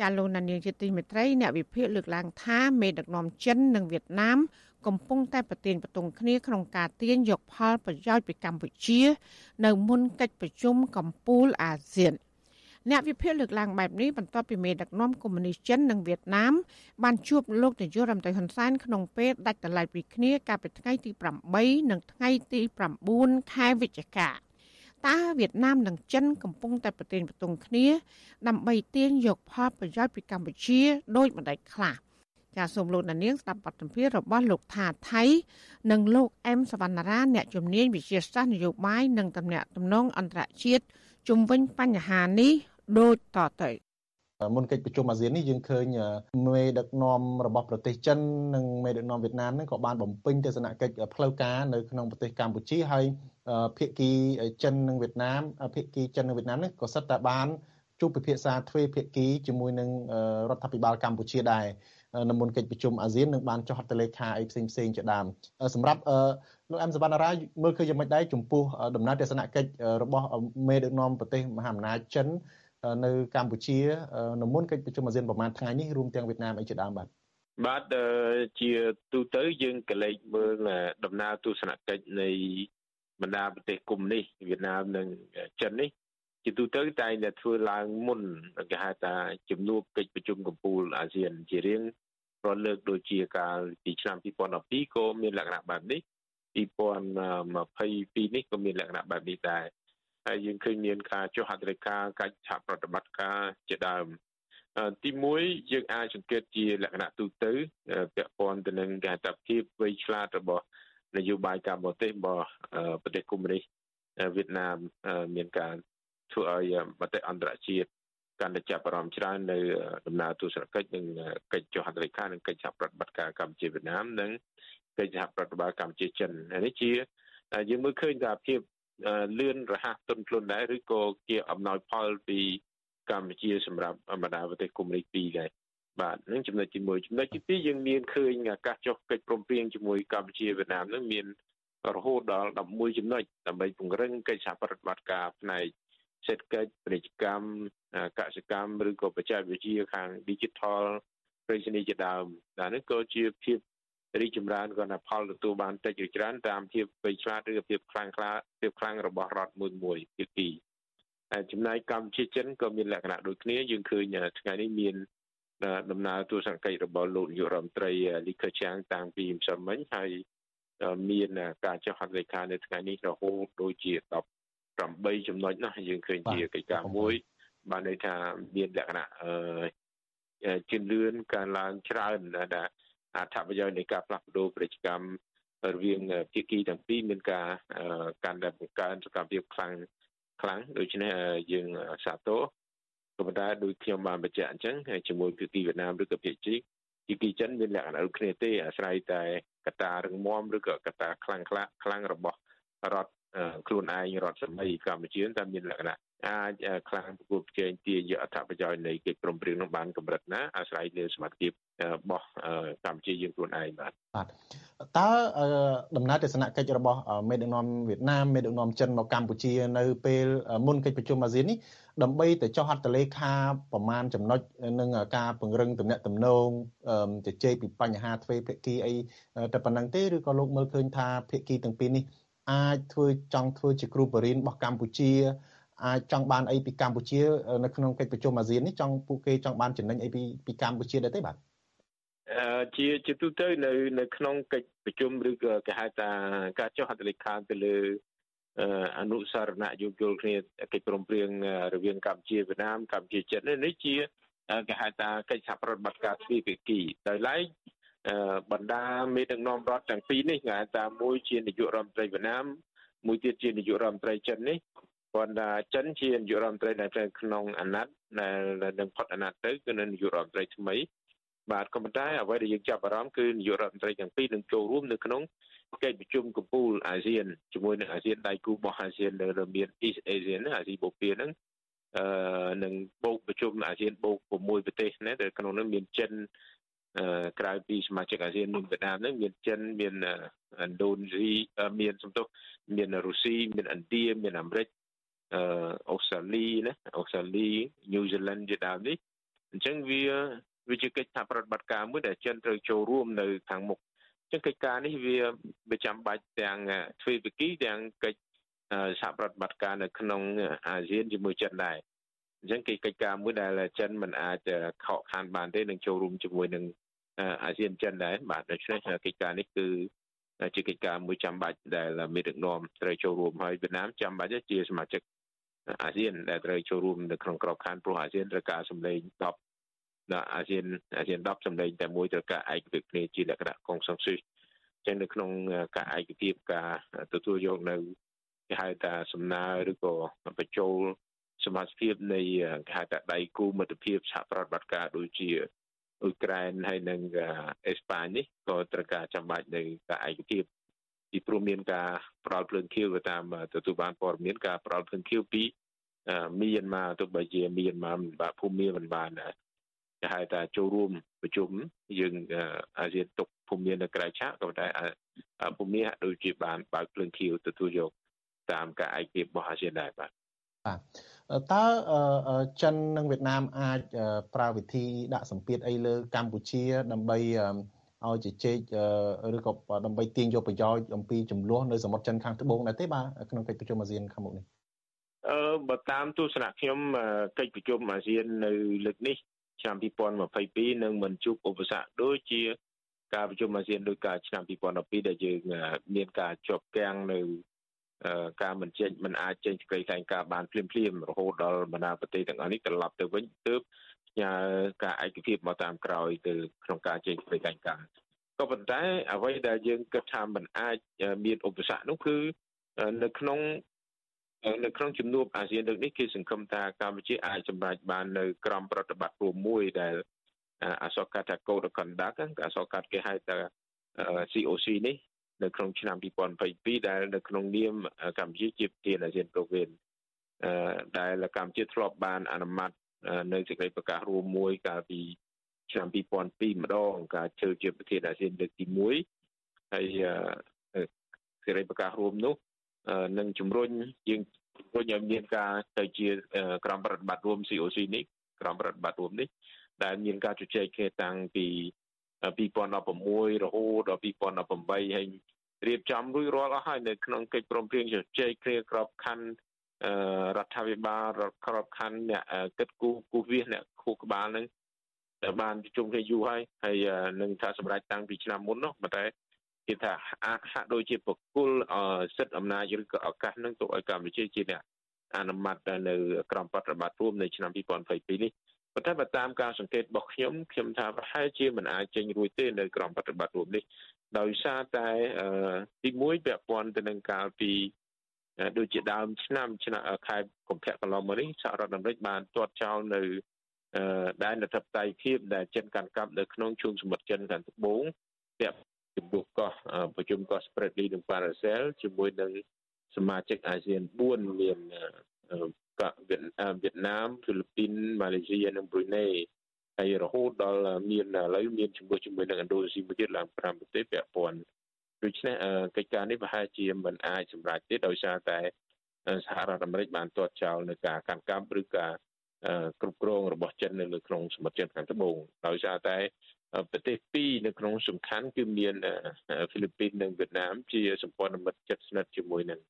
ចាលោកនាយកជាទីមេត្រីអ្នកវិភាគលើកឡើងថាមេដឹកនាំចិននិងវៀតណាមកំពុងតែប្រទាញបតុងគ្នាក្នុងការទាញយកផលប្រយោជន៍ពីកម្ពុជា នៅមុនកិច្ចប្រជុំកំពូលអាស៊ានអ្នកវិភាគលើកឡើងបែបនេះបន្ទាប់ពីមេដឹកនាំកុម្មុយនីសចិននិងវៀតណាមបានជួបលោកនាយករដ្ឋមន្ត្រីហ៊ុនសែនក្នុងពេលដាច់ដライពីគ្នាកាលពីថ្ងៃទី8និងថ្ងៃទី9ខែវិច្ឆិកា តើវៀតណាមនិងចិនកំពុងតែប្រទាញបតុងគ្នា ដើម្បីទាញយកផលប្រយោជន៍ពីកម្ពុជាដោយមិនដាច់ខ្លះចាសសូមលោកនាងស្ដាប់បទសម្ភាសន៍របស់លោកថាថៃ និងលោកអែមសវណ្ណារាអ្នកជំនាញវិទ្យាសាស្ត្រនយោបាយនិងតំណាក់តំណងអន្តរជាតិជំវិញបញ្ហានេះដូចតទៅ មុនកិច្ចប្រជុំអាស៊ាននេះយើងឃើញមេដឹកនាំរបស់ប្រទេសចិននិងមេដឹកនាំវៀតណាមហ្នឹងក៏បានបំពេញទស្សនកិច្ចផ្លូវការនៅក្នុងប្រទេសកម្ពុជាហើយភាគីចិននិងវៀតណាមភាគីចិននិងវៀតណាមនេះក៏សិតតែបានជួបពិភាក្សាទ្វេភាគីជាមួយនឹងរដ្ឋាភិបាលកម្ពុជាដែរនៅមុនកិច្ចប្រជុំអាស៊ាននឹងបានចុះហត្ថលេខាអីផ្សេងផ្សេងជាដើមសម្រាប់លោកអែមសវណ្ណារាមើលឃើញយ៉ាងម៉េចដែរចំពោះដំណើរទស្សនកិច្ចរបស់មេដឹកនាំប្រទេសមហាអំណាចចិន នៅកម្ពុជានៅមុនកិច្ចប្រជុំអាស៊ានប្រហែលថ្ងៃនេះរួមទាំងវៀតណាមអីជាដើមបាទបាទជាទូទៅយើងក៏លេចមើលដំណើរទស្សនកិច្ចនៃបណ្ដាប្រទេសគុំនេះវៀតណាមនិងចិននេះជាទូទៅតែតែធ្វើឡើងមុនគេហៅថាជំនួបកិច្ចប្រជុំកំពូលអាស៊ាន ជារៀងរលើកដូចជាកាលពីឆ្នាំ2012ក៏មានលក្ខណៈបែបនេះ2022នេះក៏មានលក្ខណៈបែបនេះដែរ ហើយយើងឃើញមានការចុះហត្ថលេខាកិច្ចសហប្រតិបត្តិការជាដើមទី1យើងអាចសង្កេតជាលក្ខណៈទូទៅពាក់ព័ន្ធទៅនឹងការតាភាពវៃឆ្លាតរបស់នយោបាយការបរទេសរបស់ប្រទេសកុម្មុយនីសវៀតណាមមានការធ្វើឲ្យមតិអន្តរជាតិកាន់តែចាប់អារម្មណ៍ច្រើននៅដំណើរទស្សនកិច្ចនិងកិច្ចចុះហត្ថលេខានិងកិច្ចសហប្រតិបត្តិការកម្ពុជាវៀតណាមនិងកិច្ចសហប្រតិបត្តិកម្ពុជាចិននេះជាយើងមើលឃើញថាភាព លឿនរហ័សទន់ភ្លន់ដែរឬក៏ជាអំណោយផលពីកម្ពុជាសម្រាប់បណ្ដាប្រទេសកុម្មុយនីសពីរដែរបាទនឹងចំណុចទី1ចំណុចទី2យើងមានឃើញឱកាសចុះកិច្ចព្រមព្រៀងជាមួយកម្ពុជាវៀតណាមនឹងមានរហូតដល់11ចំណុចដើម្បីពង្រឹងកិច្ចសហប្រតិបត្តិការផ្នែកសេដ្ឋកិច្ចពាណិជ្ជកម្មកសិកម្មឬក៏បច្ចេកវិទ្យាខាង Digital ប្រេសនីជាដើមដែលនេះក៏ជាភាព រីកចម្រើនក៏ណាផលទទួលបានតិចឬច្រើនតាមភាពវៃឆ្លាតឬភាពខ្លាំងក្លាភាពខ្លាំងរបស់រដ្ឋមួយមួយភាគីហើយចំណែកកម្ពុជាចិនក៏មានលក្ខណៈដូចគ្នាយើងឃើញថ្ងៃនេះមានដំណើរទស្សនកិច្ចរបស់លោកនាយករដ្ឋមន្ត្រីលីខឺឆាងតាំងពីម្សិលមិញហើយមានការចុះហត្ថលេខានៅថ្ងៃនេះរហូតដូចជា18ចំណុចណាយើងឃើញជាកិច្ចការមួយបានន័យថាមានលក្ខណៈអឺជឿនលឿនការឡើងច្រើនដែល អត្ថប្រយោជន៍នៃការផ្លាស់ប្ដូរពាណិជ្ជកម្មរវាងភាគីទាំងពីរមានការកាន់តែបង្កើនសកម្មភាពខ្លាំងខ្លាំងដូច្នេះយើងសាទរក៏ប៉ុន្តែដូចខ្ញុំបានបញ្ជាក់អញ្ចឹងជាមួយភាគីវៀតណាមឬក៏ភាគីភាគីចិនមានលក្ខណៈដូចគ្នាទេអាស្រ័យតែកត្តារឹងមាំឬក៏កត្តាខ្លាំងខ្លាំងរបស់រដ្ឋខ្លួនឯងរដ្ឋសម័យកម្ពុជាតែមានលក្ខណៈ អាចខ្លាំងប្រកួតប្រជែងទាញយកអត្ថប្រយោជន៍នៃកិច្ចព្រមព្រៀងនោះបានកម្រិតណាអាស្រ័យលើសមត្ថភាពរបស់កម្ពុជាយើងខ្លួនឯងបាទបាទតើដំណើរទស្សនកិច្ចរបស់មេដឹកនាំវៀតណាមមេដឹកនាំចិនមកកម្ពុជានៅពេលមុនកិច្ចប្រជុំអាស៊ាននេះដើម្បីទៅចុះហត្ថលេខាប្រមាណចំណុចនឹងការពង្រឹងទំនាក់ទំនងជជែកពីបញ្ហាទ្វេភាគីអីតែប៉ុណ្្នឹងទេឬក៏លោកមើលឃើញថាភាគីទាំងពីរនេះអាចធ្វើចង់ធ្វើជាគ្រូបរិញ្ញារបស់កម្ពុជា អាចចង់បានអីពីកម្ពុជានៅក្នុងកិច្ចប្រជុំអាស៊ាននេះចង់ពួកគេចង់បានចំណេញអីពីពីកម្ពុជាដែរទេបាទអឺជាជាទូទៅនៅនៅក្នុងកិច្ចប្រជុំឬក៏គេហៅថាការចុះហត្ថលេខាទៅលើអនុសារណៈយោគយល់គ្នាកិច្ចព្រមព្រៀងរវាងកម្ពុជាវៀតណាមកម្ពុជាចិននេះជាគេហៅថាកិច្ចសហប្រតិបត្តិការទ្វេភាគីដោយឡែកបណ្ដាមេដឹកនាំរដ្ឋទាំងពីរនេះគេហៅថាមួយជានាយករដ្ឋមន្ត្រីវៀតណាមមួយទៀតជានាយករដ្ឋមន្ត្រីចិននេះ គាត់ថាចិនជានាយករដ្ឋមន្ត្រីដែលក្នុងអាណត្តិដែលនឹងផុតអាណត្តិទៅគឺនៅនាយករដ្ឋមន្ត្រីថ្មីបាទក៏ប៉ុន្តែអ្វីដែលយើងចាប់អារម្មណ៍គឺនាយករដ្ឋមន្ត្រីទាំងពីរនឹងចូលរួមនៅក្នុងកិច្ចប្រជុំកំពូលអាស៊ានជាមួយនឹងអាស៊ានដៃគូរបស់អាស៊ាននៅមាន East ASEAN អាស៊ីបូព៌ាហ្នឹងអឺនឹងបូកប្រជុំអាស៊ានបូក6ប្រទេសណាដែលក្នុងនោះមានចិនអឺក្រៅពីសមាជិកអាស៊ានមានវៀតណាមហ្នឹងមានចិនមានឥណ្ឌូនេស៊ីមានសំទោសមានរុស្ស៊ីមានឥណ្ឌាមានអាមេរិក អឺអូស្ត្រាលីណាអូស្ត្រាលីញូហ្សេឡង់ជាដើមនេះអញ្ចឹងវាវាជាកិច្ចសហប្រតិបត្តិការមួយដែលចិនត្រូវចូលរួមនៅខាងមុខអញ្ចឹងកិច្ចការនេះវាវាចាំបាច់ទាំងទ្វេភាគីទាំងកិច្ចសហប្រតិបត្តិការនៅក្នុងអាស៊ានជាមួយចិនដែរអញ្ចឹងគេកិច្ចការមួយដែលចិនមិនអាចខកខានបានទេនឹងចូលរួមជាមួយនឹងអាស៊ានចិនដែរបាទដូច្នេះកិច្ចការនេះគឺជាកិច្ចការមួយចាំបាច់ដែលមេដឹកនាំត្រូវចូលរួមហើយវៀតណាមចាំបាច់ជាសមាជិក អាស៊ានដែលត្រូវចូលរួមនៅក្នុងក្របខ័ណ្ឌព្រោះអាស៊ានត្រូវការសម្លេង10ដល់អាស៊ានអាស៊ាន10សម្លេងតែមួយត្រូវការឯកភាពគ្នាជាលក្ខណៈកុងសង្ស៊ីចឹងនៅក្នុងការឯកភាពការទទួលយកនៅគេហៅថាសំណើឬក៏បញ្ចូលសមាជិកនៃគេហៅថាដៃគូមិត្តភាពសហប្រតិបត្តិការដូចជាអ៊ុយក្រែនហើយនិងអេស្ប៉ាញនេះក៏ត្រូវការចាំបាច់នៅការឯកភាព ពីព្រោះមានការផ្ដាល់ភ្លើងខៀវតាមទទួលបានព័ត៌មានការផ្ដាល់ភ្លើងខៀវពីមានមកទោះបីជាមានមកមិនបាទភូមិមានមិនបានគេហៅថាចូលរួមប្រជុំយើងអាស៊ានទុកភូមិមាននៅក្រៅឆាកក៏ប៉ុន្តែភូមិមានដូចជាបានបើកភ្លើងខៀវទទួលយកតាមការឯកភាពរបស់អាស៊ានដែរបាទបាទតើចិននិងវៀតណាមអាចប្រើវិធីដាក់សម្ពាធអីលើកម្ពុជាដើម្បី ឲ្យជជែកឬក៏ដើម្បីទាញយកប្រយោជន៍អំពីចំនួននៅសមុទ្រចិនខាងត្បូងដែរទេបាទក្នុងកិច្ចប្រជុំអាស៊ានខាងមុខនេះអឺបើតាមទស្សនៈខ្ញុំកិច្ចប្រជុំអាស៊ាននៅលើកនេះឆ្នាំ2022នឹងមិនជួបឧបសគ្គដូចជាការប្រជុំអាស៊ានដោយការឆ្នាំ2012ដែលយើងមានការជាប់គាំងនៅការមិនចេញមិនអាចចេញសេចក្តីថ្លែងការណ៍បានភ្លាមភ្លាមរហូតដល់បណ្ដាប្រទេសទាំងអស់នេះត្រឡប់ទៅវិញទើប ផ្ញើការឯកភាពមកតាមក្រោយទៅក្នុងការចេញសេចក្តីថ្លែងការណ៍ក៏ប៉ុន្តែអ្វីដែលយើងគិតថាมันអាចមានឧបសគ្គនោះគឺនៅក្នុងនៅក្នុងជំនួបអាស៊ានលើកនេះគេសង្ឃឹមថាកម្ពុជាអាចសម្រេចបាននៅក្រមប្រតិបត្តិរួមមួយដែលអសកថា Code of Conduct អសកថាគេហៅថា COC នេះនៅក្នុងឆ្នាំ2022ដែលនៅក្នុងនាមកម្ពុជាជាប្រធានអាស៊ានប្រូវីនអឺដែលកម្ពុជាធ្លាប់បានអនុម័ត នៅសេចក្តីប្រកាសរួមមួយកាលពីឆ្នាំ2002ម្ដងការជើជាប្រធានអាស៊ានលើកទី1ហើយសេចក្តីប្រកាសរួមនោះនឹងជំរុញយើងជំរុញឲ្យមានការទៅជាក្រមប្រតិបត្តិរួម COC នេះក្រមប្រតិបត្តិរួមនេះ ដែលមានការជជែកគ្នាតាំងពី2016រហូតដល់2018ហើយរៀបចំរួចរាល់អស់ហើយនៅក្នុងកិច្ចព្រមព្រៀងជជែកគ្នាក្របខ័ណ្ឌ រដ្ឋាភិបាលរដ្ឋក្របខ័ណ្ឌអ្នកគិតគូគូវាសអ្នកខួរក្បាលនឹងតែបានប្រជុំគ្នាយូរហើយហើយនឹងថាសម្រាប់តាំងពីឆ្នាំមុននោះប៉ុន្តែគេថាអាចហាក់ដូចជាបកគលសិទ្ធិអំណាចឬក៏ឱកាសនឹងទុកឲ្យកម្ពុជាជាអ្នកអនុម័តនៅក្រមបប្រតិបត្តិរួមនៅឆ្នាំ2022នេះប៉ុន្តែបើតាមការសង្កេតរបស់ខ្ញុំខ្ញុំថាប្រហែលជាមិនអាចចេញរួចទេនៅក្រមបប្រតិបត្តិរួមនេះដោយសារតែទី1ពាក់ព័ន្ធទៅនឹងកាលពី ដូចជាដើមឆ្នាំឆ្នាំខែកុម្ភៈកន្លងមកនេះសហរដ្ឋអាមេរិកបានទាត់ចោលនៅដែនអធិបតេយ្យភាពដែលចិនកាន់កាប់នៅក្នុងឈូងសមុទ្រចិនខាងត្បូងពាក់ជំនួសកោះប្រជុំកោះ Spratly និង Paracel ជាមួយនឹងសមាជិកអាស៊ាន4មានវៀតណាមហ្វីលីពីនម៉ាឡេស៊ីនិងប្រ៊ុយណេហើយរហូតដល់មានឥឡូវមានជំនួសជាមួយនឹងឥណ្ឌូនេស៊ីមួយទៀតឡើង5ប្រទេសពាក់ព័ន្ធ ដូច្នេះកិច្ចការនេះប្រហែលជាមិនអាចសម្រេចទេដោយសារតែសហរដ្ឋអាមេរិកបានទាត់ចោលនៅការកាន់កាប់ឬការគ្រប់គ្រងរបស់ចិននៅលើក្នុងសមុទ្រចិនខាងត្បូងដោយសារតែប្រទេសពីរនៅក្នុងសំខាន់គឺមានហ្វីលីពីននិងវៀតណាមជាសម្ព័ន្ធមិត្តជិតស្និទ្ធជាមួយនឹង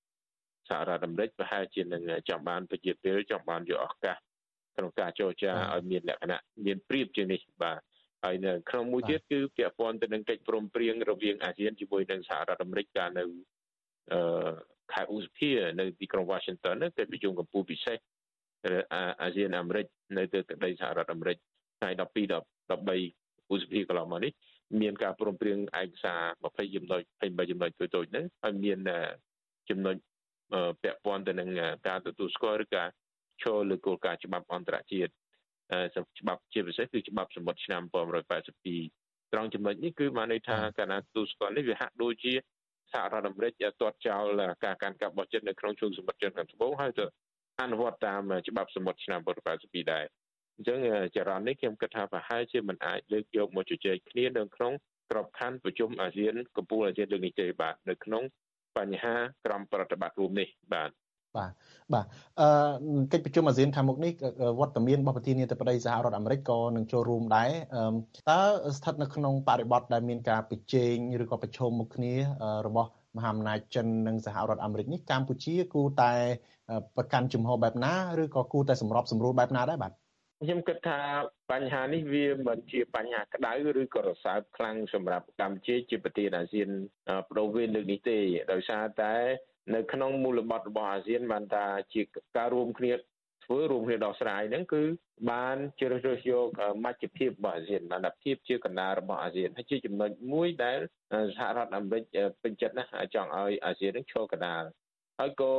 សហរដ្ឋអាមេរិកប្រហែលជានឹងចង់បានប្រជាពលចង់បានយកឱកាសក្នុងការចរចាឲ្យមានលក្ខណៈមានព្រៀបជាងនេះបាទ ហើយនៅក្នុងមួយទៀតគឺពាក់ព័ន្ធទៅនឹងកិច្ចព្រមព្រៀងរវាងអាស៊ានជាមួយនឹងសហរដ្ឋអាមេរិកកាលនៅអឺខែឧសភានៅទីក្រុង Washington នោះកិច្ចប្រជុំកម្ពុជាពិសេសអាស៊ានអាមេរិកនៅទៅទឹកដីសហរដ្ឋអាមេរិកថ្ងៃ12 13ឧសភាកន្លងមកនេះមានការព្រមព្រៀងឯកសារ20ចំណុច23ចំណុចតូចៗហ្នឹងហើយមានចំណុចពាក់ព័ន្ធទៅនឹងការទទួលស្គាល់ឬការឈរលើគោលការណ៍ច្បាប់អន្តរជាតិ ច្បាប់ជាពិសេសគឺច្បាប់សមុទ្រឆ្នាំ1982ត្រង់ចំណុចនេះគឺបានន័យថាកាលណាទទួលស្គាល់នេះវាហាក់ដូចជាសហរដ្ឋអាមេរិកទាត់ចោលការកាន់កាប់បោះចិត្តនៅក្នុងជួរសមុទ្រចិនខាងត្បូងហើយទៅអនុវត្តតាមច្បាប់សមុទ្រឆ្នាំ1982ដែរអញ្ចឹងចរន្តនេះខ្ញុំគិតថាប្រហែលជាមិនអាចលើកយកមកជជែកគ្នានៅក្នុងក្របខ័ណ្ឌប្រជុំអាស៊ានកម្ពុជាអាស៊ានលើកនេះទេបាទនៅក្នុងបញ្ហាក្រមប្រតិបត្តិរួមនេះបាទ បាទបាទអឺកិច្ចប្រជុំអាស៊ានខាងមុខនេះវត្តមានរបស់ប្រធានាធិបតីសហរដ្ឋអាមេរិកក៏នឹងចូលរួមដែរតើស្ថិតនៅក្នុងបរិបទដែលមានការប្រជែងឬក៏ប្រឈមមុខគ្នារបស់មហាអំណាចចិននិងសហរដ្ឋអាមេរិកនេះកម្ពុជាគួរតែប្រកាន់ជំហរបែបណាឬក៏គួរតែសម្របសម្រួលបែបណាដែរបាទខ្ញុំគិតថាបញ្ហានេះវាមិនជាបញ្ហាក្តៅឬក៏រសើបខ្លាំងសម្រាប់កម្ពុជាជាប្រធានអាស៊ានប្រូវីនលើកនេះទេដោយសារតែ នៅក្នុងមូលបត្ររបស់អាស៊ានបានថាជាការរួមគ្នាធ្វើរួមគ្នាដោះស្រាយហ្នឹងគឺបានជ្រើសរើសយកមជ្ឈភាពរបស់អាស៊ានបានភាពជាកណ្ដាលរបស់អាស៊ានហើយជាចំណុចមួយដែលសហរដ្ឋអាមេរិកពេញចិត្តណាស់ចង់ឲ្យអាស៊ាននឹងឈរកណ្ដាលហើយក៏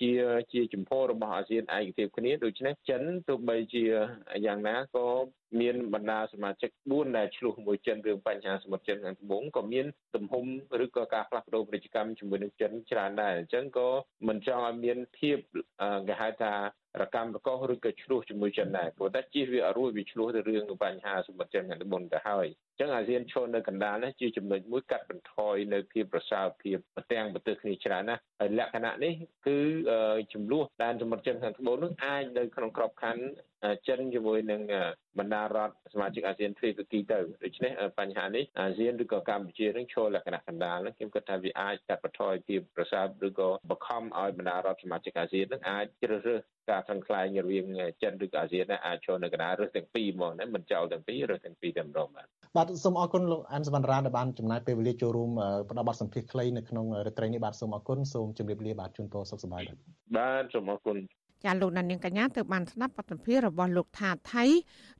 ជាជាចំហរបស់អាស៊ានឯកភាពគ្នាដូច្នេះចិនទោះបីជាយ៉ាងណាក៏មានបណ្ដាសមាជិក4ដែលឆ្លោះមួយចិនរឿងបញ្ហាសមុទ្រចិនខាងត្បូងក៏មានទំហំឬក៏ការផ្លាស់ប្ដូរពាណិជ្ជកម្មជាមួយនឹងចិនច្រើនដែរអញ្ចឹងក៏មិនចង់ឲ្យមានភាពគេហៅថារកម្មរកោសឬក៏ឆ្លោះជាមួយចិនដែរព្រោះតែជិះវាអរួយវាឆ្លោះទៅរឿងបញ្ហាសមុទ្រចិនខាងត្បូងទៅហើយអញ្ចឹងអាស៊ានឈរនៅកណ្ដាលនេះជាចំណុចមួយកាត់បន្ថយនៅភាពប្រសើរភាពប្រទាំងប្រទើគ្នាច្រើនណាស់ហើយលក្ខណៈនេះគឺចំនួនដែនសមុទ្រចិនខាងត្បូងនឹងអាចនៅក្នុងក្របខ័ណ្ឌចិនជាមួយនឹង បណ្ដារដ្ឋសមាជិកអាស៊ានទ្វេភាគីទៅដូច្នេះបញ្ហានេះអាស៊ានឬក៏កម្ពុជានឹងឈរលក្ខណៈកណ្ដាលនឹងខ្ញុំគិតថាវាអាចកាត់បន្ថយភាពប្រសើរឬក៏បខំឲ្យបណ្ដារដ្ឋសមាជិកអាស៊ាននឹងអាចជ្រើសរើសការសង្ខ្លែងរវាងចិនឬក៏អាស៊ានអាចឈរនៅកណ្ដាលរើសទាំងពីរហ្មងណាមិនចោលទាំងពីររើសទាំងពីរតែម្ដងបាទបាទសូមអរគុណលោកអានសវណ្ណរាដែលបានចំណាយពេលវេលាចូលរួមផ្ដល់បទសម្ភាសន៍ខ្លីនៅក្នុងរាត្រីនេះបាទសូមអរគុណសូមជម្រាបលាបាទជូនពរសុខសប្បាយបាទបាទសូមអរគុណ ចាលោកដានៀងកញ្ញាទៅបានស្ដាប់បទសម្ភាសន៍របស់លោកថាថៃ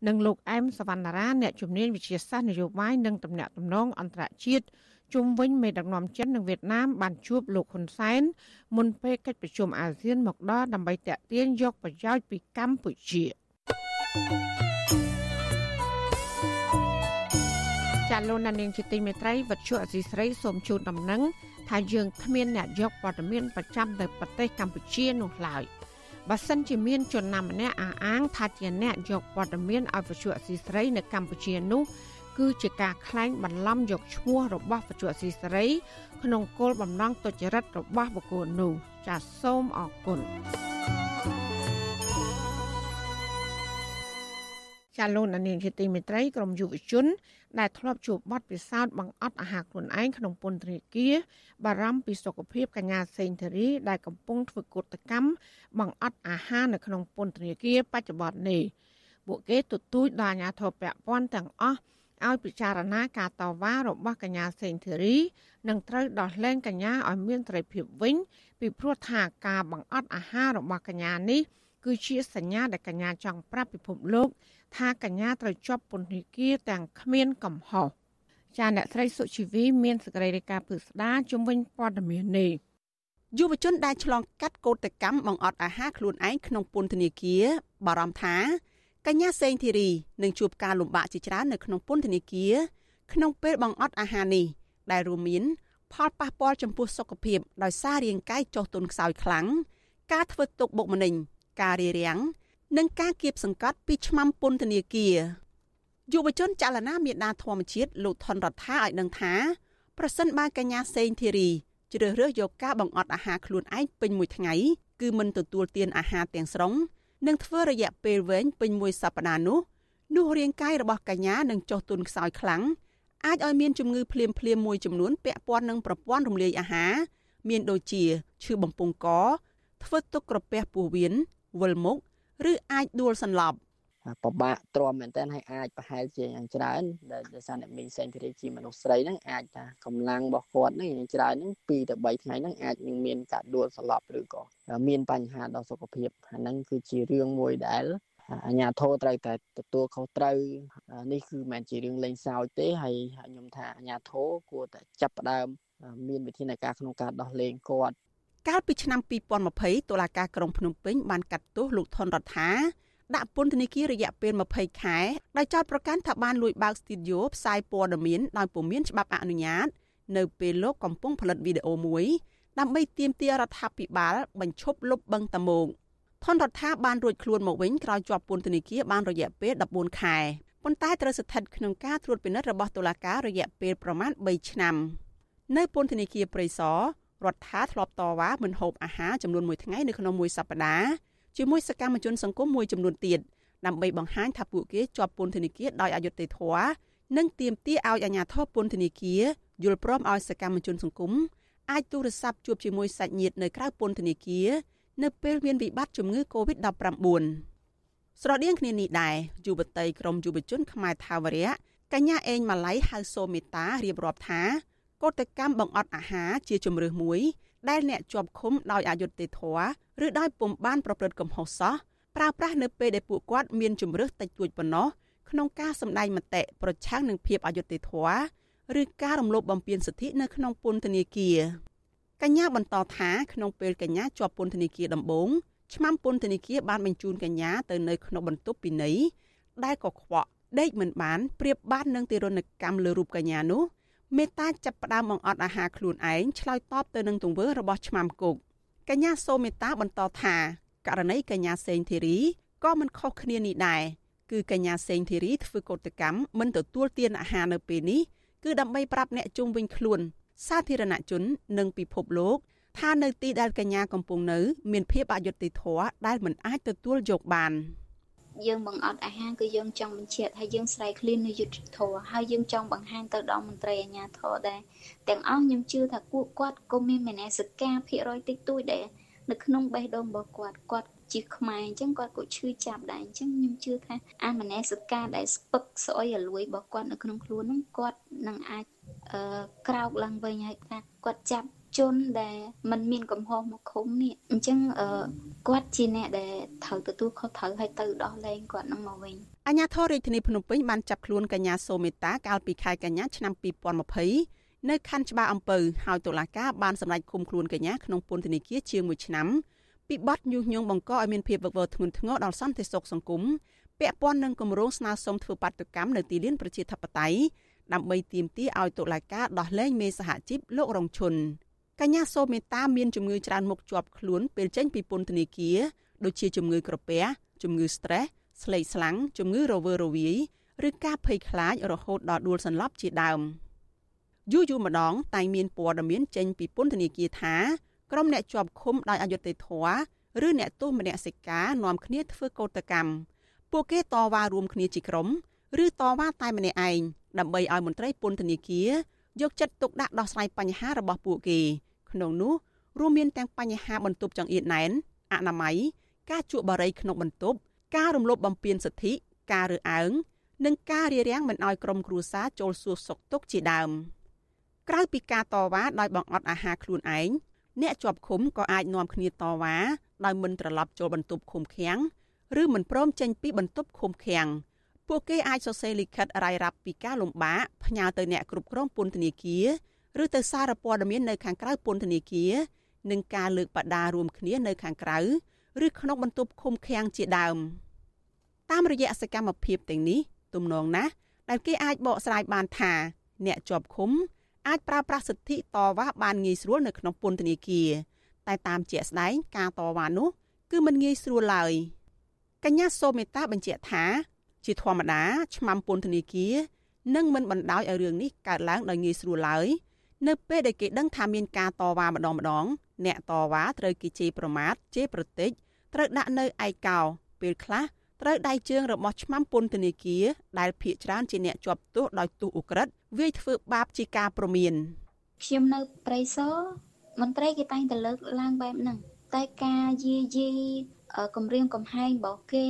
និងលោកអែមសវណ្ណារាអ្នកជំនាញវិទ្យាសាស្ត្រនយោបាយនិងតំណាក់តំណងអន្តរជាតិជុំវិញមេដឹកនាំចិននិងវៀតណាមបានជួបលោកហ៊ុនសែនមុនពេលកិច្ចប្រជុំអាស៊ានមកដល់ដើម្បីតាក់ទាញយកប្រយោជន៍ពីកម្ពុជាចាលោកណានៀងជាទីមេត្រីវັດឈុអសីស្រីសូមជូនដំណឹងថាយើងគ្មានអ្នកយកព័ត៌មានប្រចាំនៅប្រទេសកម្ពុជានោះឡើយ បើសិនជាមានជនណាម្នាក់អះអាងថាជាអ្នកយកព័ត៌មានឲ្យវិទ្យុអសីស្រីនៅកម្ពុជានោះគឺជាការក្លែងបន្លំយកឈ្មោះរបស់វិទ្យុអសីស្រីក្នុងគោលបំណងទុច្ចរិតរបស់បុគ្គលនោះចាសសូមអរគុណ ចាលោកនាងជាទីមេត្រីក្រមយុវជន ដែលធ្លាប់ជួបបទពិសោធន៍បង្អត់អាហារខ្លួនឯងក្នុងពន្ធនាគារបារម្ភពីសុខភាពកញ្ញាសេងធារី ដែលកំពុងធ្វើកុតកម្មបង្អត់អាហារនៅក្នុងពន្ធនាគារបច្ចុប្បន្ននេះពួកគេទទូចដល់អាជ្ញាធរពាក់ព័ន្ធទាំងអស់ឲ្យពិចារណាការតវ៉ារបស់កញ្ញាសេងធារីនិងត្រូវដោះលែងកញ្ញាឲ្យមានត្រីភាពវិញ ពីព្រោះថាការបង្អត់អាហាររបស់កញ្ញានេះគឺជាសញ្ញាដែលកញ្ញាចង់ប្រាប់ពិភពលោកថាកញ្ញាត្រូវជាប់ពន្ធនាគារទាំងគ្មានកំហុសចាអ្នកស្រីសុជីវីមានសេចក្តីរាយការណ៍ពឹស្ដាជំវិញព័ត៌មាននេះយុវជនដែលឆ្លងកាត់កោតកម្មបង្អត់អាហារខ្លួនឯងក្នុងពន្ធនាគារបារម្ភថាកញ្ញាសេងធីរីនឹងជួបការលំបាកជាច្រើននៅក្នុងពន្ធនាគារក្នុងពេលបង្អត់អាហារនេះដែលរួមមាន ផលប៉ះពាល់ចំពោះសុខភាពដោយសាររាងកាយចុះទន់ខ្សោយខ្លាំងការធ្វើទុកបុកម្នេញការរារាំង និងការគៀបសង្កត់ពីឆ្មាំពន្ធនាគារយុវជនចលនាមេដាធម្មជាតិលោកថនរដ្ឋាឲ្យដឹងថាប្រសិនបើកញ្ញាសេងធីរីជ្រើសរើសយកការបង្អត់អាហារខ្លួនឯងពេញមួយថ្ងៃគឺមិនទទួលទានអាហារទាំងស្រុងនិងធ្វើរយៈពេលវែងពេញមួយសប្តាហ៍នោះនោះរាងកាយរបស់កញ្ញានឹងចុះទន់ខ្សោយខ្លាំងអាចឲ្យមានជំងឺភ្លាមភ្លាមមួយចំនួនពាក់ព័ន្ធនឹងប្រព័ន្ធរំលាយអាហារមានដូចជាឈឺបំពង់កធ្វើទុកក្រពះពោះវៀនវិលមុខ ឬអាចដួលសន្លប់ពិបាកទ្រាំមែនតើហើយអាចប្រហែលជាយ៉ាងច្រើនដែលដោយសារអ្នកមីងសេនធីរីជាមនុស្សស្រីហ្នឹងអាចថាកម្លាំងរបស់គាត់ហ្នឹងយ៉ាងច្រើនហ្នឹង2ទៅ3ថ្ងៃហ្នឹងអាចនឹងមានការដួលសន្លប់ឬក៏មានបញ្ហាដល់សុខភាពអាហ្នឹងគឺជារឿងមួយដែលអាញាធរត្រូវតែទទួលខុសត្រូវនេះគឺមិនជារឿងលេងសើចទេហើយខ្ញុំថាអាញាធរគួរតែចាប់ផ្ដើមមានវិធានការក្នុងការដោះលែងគាត់ កាលពីឆ្នាំ2020តុលាការក្រុងភ្នំពេញបានកាត់ទោសលោកថនរដ្ឋាដាក់ពន្ធនាគាររយៈពេល20ខែដោយចោទប្រកាន់ថាបានលួចបើកស្ទីឌីយោផ្សាយព័ត៌មានដោយពុំមានច្បាប់អនុញ្ញាត នៅពេលលោកកំពុងផលិតវីដេអូមួយដើម្បីទាមទាររដ្ឋាភិបាលបញ្ឈប់លុបបឹងតមោកថនរដ្ឋាបានរួចខ្លួនមកវិញក្រោយជាប់ពន្ធនាគារបានរយៈពេល14ខែប៉ុន្តែត្រូវស្ថិតក្នុងការត្រួតពិនិត្យរបស់តុលាការរយៈពេលប្រមាណ3ឆ្នាំ នៅពន្ធនាគារព្រៃសរ រដ្ឋាធ្លាប់តវ៉ាមិនហូបអាហារចំនួន1ថ្ងៃនៅក្នុងមួយសប្តាហ៍ជាមួយសកម្មជនសង្គមមួយចំនួនទៀតដើម្បីបង្ហាញថាពួកគេជាប់ពន្ធនាគារដោយអយុត្តិធម៌និងទាមទារឲ្យអាជ្ញាធរពន្ធនាគារយល់ព្រមឲ្យសកម្មជនសង្គមអាចទូរស័ព្ទជួបជាមួយសាច់ញាតិនៅក្រៅពន្ធនាគារនៅពេលមានវិបត្តិជំងឺ Covid-19 ស្រដៀងគ្នានេះដែរយុវតីក្រមយុវជនខ្មែរថាវរៈកញ្ញាអេងម៉ាឡៃហៅសូមេតារៀបរាប់ថា កោតកម្មបង្អត់អាហារជាជំរើសមួយ ដែលអ្នកជាប់ឃុំដោយអយុត្តិធម៌ឬដោយពុំបានប្រព្រឹត្តកំហុសសោះប្រើប្រាស់នៅពេលដែលពួកគាត់មានជំរើសតិចតួចប៉ុណ្ណោះក្នុងការសម្ដែងមតិប្រឆាំងនឹងភាពអយុត្តិធម៌ឬការរំលោភបំពានសិទ្ធិនៅក្នុងពន្ធនាគារកញ្ញាបន្តថាក្នុងពេលកញ្ញាជាប់ពន្ធនាគារដំបូងឆ្មាំពន្ធនាគារបានបញ្ជូនកញ្ញាទៅនៅក្នុងបន្ទប់ពិន័យដែលកខ្វក់ដេកមិនបានប្រៀបបាននឹងទារុណកម្មលើរូបកញ្ញានោះ មេតាចាប់ផ្ដើមបង្អត់អាហារខ្លួនឯងឆ្លើយតបទៅនឹងទង្វើរបស់ឆ្មាំគុកកញ្ញាសូមេតាបន្តថាករណីកញ្ញាសេងធីរីក៏មិនខុសគ្នានេះដែរគឺកញ្ញាសេងធីរីធ្វើកោតកម្មមិនទទួលទានអាហារនៅពេលនេះគឺដើម្បីប្រាប់អ្នកជុំវិញខ្លួន សាធារណជននិងពិភពលោកថានៅទីដែលកញ្ញាកំពុងនៅ មានភាពអយុត្តិធម៌ដែលមិនអាចទទួលយកបាន។ យើងបង្អត់អាហារគឺយើងចង់បញ្ជាក់ថាយើងស្រែកឃ្លាននៅយុទ្ធធរហើយយើងចង់បង្ហាញទៅដល់មន្ត្រីអាជ្ញាធរដែរទាំងអស់ខ្ញុំជឿថាពួកគាត់ក៏មានមនសិការភាគរយតិចតួចដែរនៅក្នុងបេះដូងរបស់គាត់គាត់ជាខ្មែរអញ្ចឹងគាត់ក៏ឈឺចាប់ដែរអញ្ចឹងខ្ញុំជឿថាអាមនសិការដែលស្ពឹកស្អុយរលួយរបស់គាត់នៅក្នុងខ្លួនហ្នឹងគាត់នឹងអាចអឺក្រោកឡើងវិញហើយថាគាត់ចាប់ ជនដែលมันមានកំហុសមកឃុំនេះអញ្ចឹងគាត់ជាអ្នកដែលត្រូវទទួលខុសត្រូវហើយទៅដោះលែងគាត់នឹងមកវិញអាជ្ញាធររាជធានីភ្នំពេញបានចាប់ខ្លួនកញ្ញាសូមេតាកាលពីខែកញ្ញាឆ្នាំ2020នៅខណ្ឌច្បារអំពៅហើយតុលាការបានសម្រេចឃុំខ្លួនកញ្ញាក្នុងពន្ធនាគារជាង1ឆ្នាំពីបទញុះញង់បង្កឲ្យមានភាពវឹកវរធ្ងន់ធ្ងរដល់សន្តិសុខសង្គមពាក់ព័ន្ធនឹងគម្រោងស្នើសុំធ្វើបាតុកម្មនៅទីលានប្រជាធិបតេយ្យដើម្បីទាមទារឲ្យតុលាការដោះលែងមេសហជីពលោករងឈុន កញ្ញាសូមេតាមានជំងឺច្រើនមុខជាប់ខ្លួនពេលចេញពីពន្ធនាគារដូចជាជំងឺក្រពះជំងឺ stress ស្លេកស្លាំងជំងឺរវើរវាយឬការភ័យខ្លាចរហូតដល់ដួលសន្លប់ជាដើមយូរយូរម្ដងតែងមានព័ត៌មានចេញពីពន្ធនាគារថាក្រុមអ្នកជាប់ឃុំដោយអយុត្តិធម៌ឬអ្នកទោសមនសិការនាំគ្នាធ្វើកោតកម្មពួកគេតវ៉ារួមគ្នាជាក្រុម ឬតវ៉ាតែម្នាក់ឯងដើម្បីឲ្យមន្ត្រីពន្ធនាគារ យកចិត្តទុកដាក់ដោះស្រាយបញ្ហារបស់ពួកគេក្នុងនោះរួមមានទាំងបញ្ហាបន្ទប់ចង្អៀតណែនអនាម័យការជក់បារីក្នុងបន្ទប់ការរំលោភបំពានសិទ្ធិការរើសអើងនិងការរារាំងមិនឲ្យក្រុមគ្រួសារចូលសួរសុខទុក្ខជាដើមក្រៅពីការតវ៉ាដោយបង្អត់អាហារខ្លួនឯងអ្នកជាប់ឃុំក៏អាចនាំគ្នាតវ៉ាដោយមិនត្រឡប់ចូលបន្ទប់ឃុំឃាំងឬមិនព្រមចេញពីបន្ទប់ឃុំឃាំង ពួកគេអាចសរសេរលិខិតរាយរាប់ពីការលំបាកផ្ញើទៅអ្នកគ្រប់គ្រងពន្ធនាគារឬទៅសារព័ត៌មាននៅខាងក្រៅពន្ធនាគារនិងការលើកបដារួមគ្នានៅខាងក្រៅឬក្នុងបន្ទប់ឃុំឃាំងជាដើមតាមរយៈសកម្មភាពទាំងនេះទំនងណាស់ដែលគេអាចបកស្រាយបានថា អ្នកជាប់ឃុំ អាចប្រើប្រាស់សិទ្ធិតវ៉ាបានងាយស្រួលនៅក្នុងពន្ធនាគារតែតាមជាក់ស្ដែងការតវ៉ានោះ គឺមិនងាយស្រួលឡើយកញ្ញាសូមេតាបញ្ជាក់ថា ជាធម្មតាឆ្មាំពន្ធនាគារនឹងមិនបណ្ដោយឲ្យរឿងនេះកើតឡើងដោយងាយស្រួលឡើយនៅពេលដែលគេដឹងថាមានការតវ៉ាម្ដងម្ដង អ្នកតវ៉ាត្រូវគេជេរប្រមាថជេរប្រតិចត្រូវដាក់នៅឯកោ ពេលខ្លះត្រូវដៃជើងរបស់ឆ្មាំពន្ធនាគារដែលភ ieck ច្រើនជាអ្នកជាប់ទោសដោយទោសឧក្រិដ្ឋវាយធ្វើបាបជាការប្រមានខ្ញុំនៅព្រៃសរមន្ត្រីគេតែងតែលើកឡើងបែបហ្នឹងតែការយាយី គម្រាមកំហែងរបស់គេ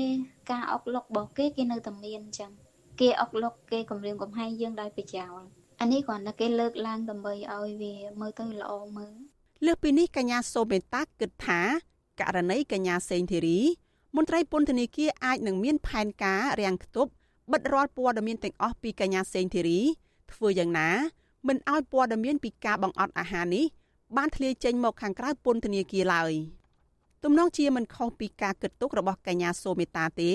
ការអុកលុករបស់គេគេនៅតែមានអញ្ចឹងគេអុកលុកគេគម្រាមកំហែងយើងដោយបច្ចោលអានេះគ្រាន់តែគេលើកឡើងដើម្បីឲ្យវាមើលទៅល្អមើលលើសពីនេះកញ្ញាសូមេតាគិតថាករណីកញ្ញាសេងធីរីមន្ត្រីពន្ធនាគារអាចនឹងមានផែនការរាំងខ្ទប់បិទរាល់ព័ត៌មានទាំងអស់ពីកញ្ញាសេងធីរីធ្វើយ៉ាងណាមិនឲ្យព័ត៌មានពីការបង្អត់អាហារនេះបានធ្លាយចេញមកខាងក្រៅពន្ធនាគារឡើយ ទំនងជាមិនខុសពីការគិតទុករបស់កញ្ញាសូមេតាទេ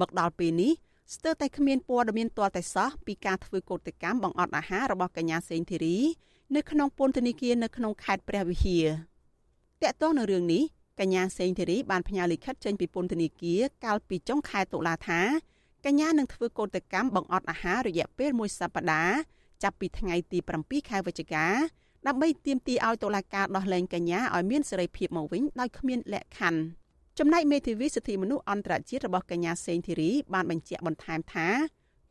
មកដល់ពេលនេះស្ទើរតែគ្មានព័ត៌មានទាល់តែសោះពីការធ្វើកោតកម្មបង្អត់អាហាររបស់កញ្ញាសេងធីរី នៅក្នុងពន្ធនាគារនៅក្នុងខេត្តព្រះវិហារតកតងនៅរឿងនេះកញ្ញាសេងធីរីបានផ្ញើលិខិតចេញពីពន្ធនាគារកាលពីចុងខែតុលាថាកញ្ញានឹងធ្វើកោតកម្មបង្អត់អាហាររយៈពេលមួយសប្តាហ៍ចាប់ពីថ្ងៃទី7ខែវិច្ឆិកា ដើម្បីទាមទារឲ្យតុលាការដោះលែងកញ្ញាឲ្យមានសេរីភាពមកវិញដោយគ្មានលក្ខខណ្ឌចំណែកមេធាវីសិទ្ធិមនុស្សអន្តរជាតិរបស់កញ្ញាសេងធីរីបានបញ្ជាក់បន្ថែមថា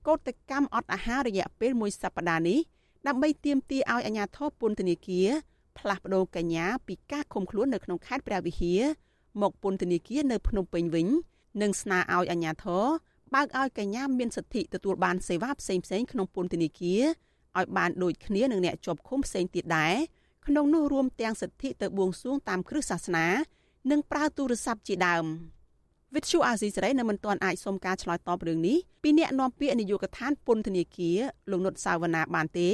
កោតកម្មអត់អាហាររយៈពេលមួយសប្តាហ៍នេះដើម្បីទាមទារឲ្យអាជ្ញាធរពន្ធនាគារផ្លាស់ប្តូរកញ្ញាពីការឃុំខ្លួននៅក្នុងខេត្តព្រះវិហារមកពន្ធនាគារនៅភ្នំពេញវិញនិងស្នើឲ្យអាជ្ញាធរបើកឲ្យកញ្ញាមានសិទ្ធិទទួលបានសេវាផ្សេងៗក្នុងពន្ធនាគារ ឲ្យបានដូចគ្នានឹងអ្នកជាប់ឃុំផ្សេងទៀតដែរក្នុងនោះរួមទាំងសិទ្ធិទៅបួងសួងតាមគ្រឹះសាសនា និងប្រើទូរស័ព្ទជាដើមវិទ្យុអាស៊ីសេរីនៅមិនទាន់អាចសុំការឆ្លើយតបរឿងនេះពីអ្នកនាំពាក្យនាយកដ្ឋានពន្ធនាគារលោកនុតសាវណ្ណាបានទេ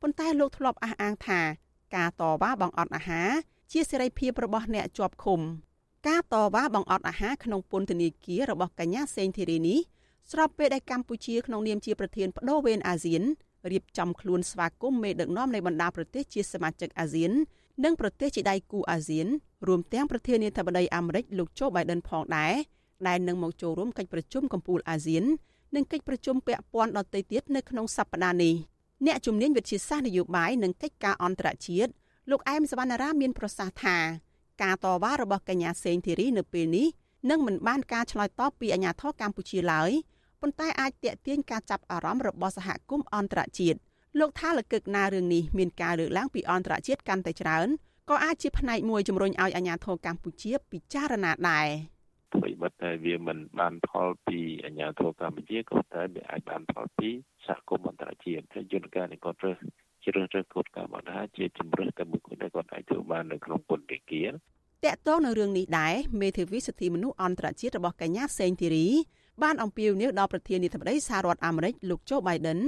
ប៉ុន្តែលោកធ្លាប់អះអាងថាការតវ៉ាបង្អត់អាហារជាសេរីភាពរបស់អ្នកជាប់ឃុំការតវ៉ាបង្អត់អាហារក្នុងពន្ធនាគាររបស់កញ្ញាសេងធីរីនេះស្របពេលដែលកម្ពុជាក្នុងនាមជាប្រធានបដូវវេនអាស៊ាន រៀបចំខ្លួនស្វាគមន៍មេដឹកនាំនៃបណ្ដាប្រទេសជាសមាជិកអាស៊ាន និងប្រទេសជាដៃគូអាស៊ានរួមទាំងប្រធានាធិបតីអាមេរិកលោកโจ Biden ផងដែរដែលនឹងមកចូលរួមកិច្ចប្រជុំកំពូលអាស៊ាននិងកិច្ចប្រជុំពាក់ព័ន្ធដទៃទៀតនៅក្នុងសប្តាហ៍នេះអ្នកជំនាញវិទ្យាសាស្ត្រនយោបាយនិងកិច្ចការអន្តរជាតិលោកអែមសវណ្ណារាមានប្រសាសន៍ថាការតវ៉ារបស់កញ្ញាសេងធីរីនៅពេលនេះនឹងមិនបានការឆ្លើយតបពីអាជ្ញាធរកម្ពុជាឡើយ ប៉ុន្តែអាចទាក់ទាញការចាប់អារម្មណ៍របស់សហគមន៍អន្តរជាតិលោកថាលកឹកណារឿងនេះមានការលើកឡើងពីអន្តរជាតិកាន់តែច្រើនក៏អាចជាផ្នែកមួយជំរុញឲ្យអាជ្ញាធរកម្ពុជាពិចារណាដែរអ្វីបើតែវាមិនបានផលពីអាជ្ញាធរកម្ពុជាក៏តែវាអាចបានផលពីសហគមន៍អន្តរជាតិហើយយន្តការនេះក៏រើសជ្រើសរើសកូនកម្មបណ្ដាជាជំរើសតែមួយគត់ដែលគាត់អាចធ្វើបាននៅក្នុងពន្ធនាគារតកតងនៅរឿងនេះដែរមេធាវីសិទ្ធិមនុស្សអន្តរជាតិរបស់កញ្ញាសេងធីរី បានអំពាវនាវដល់ប្រធានាធិបតីសហរដ្ឋអាមេរិកលោកโจ Biden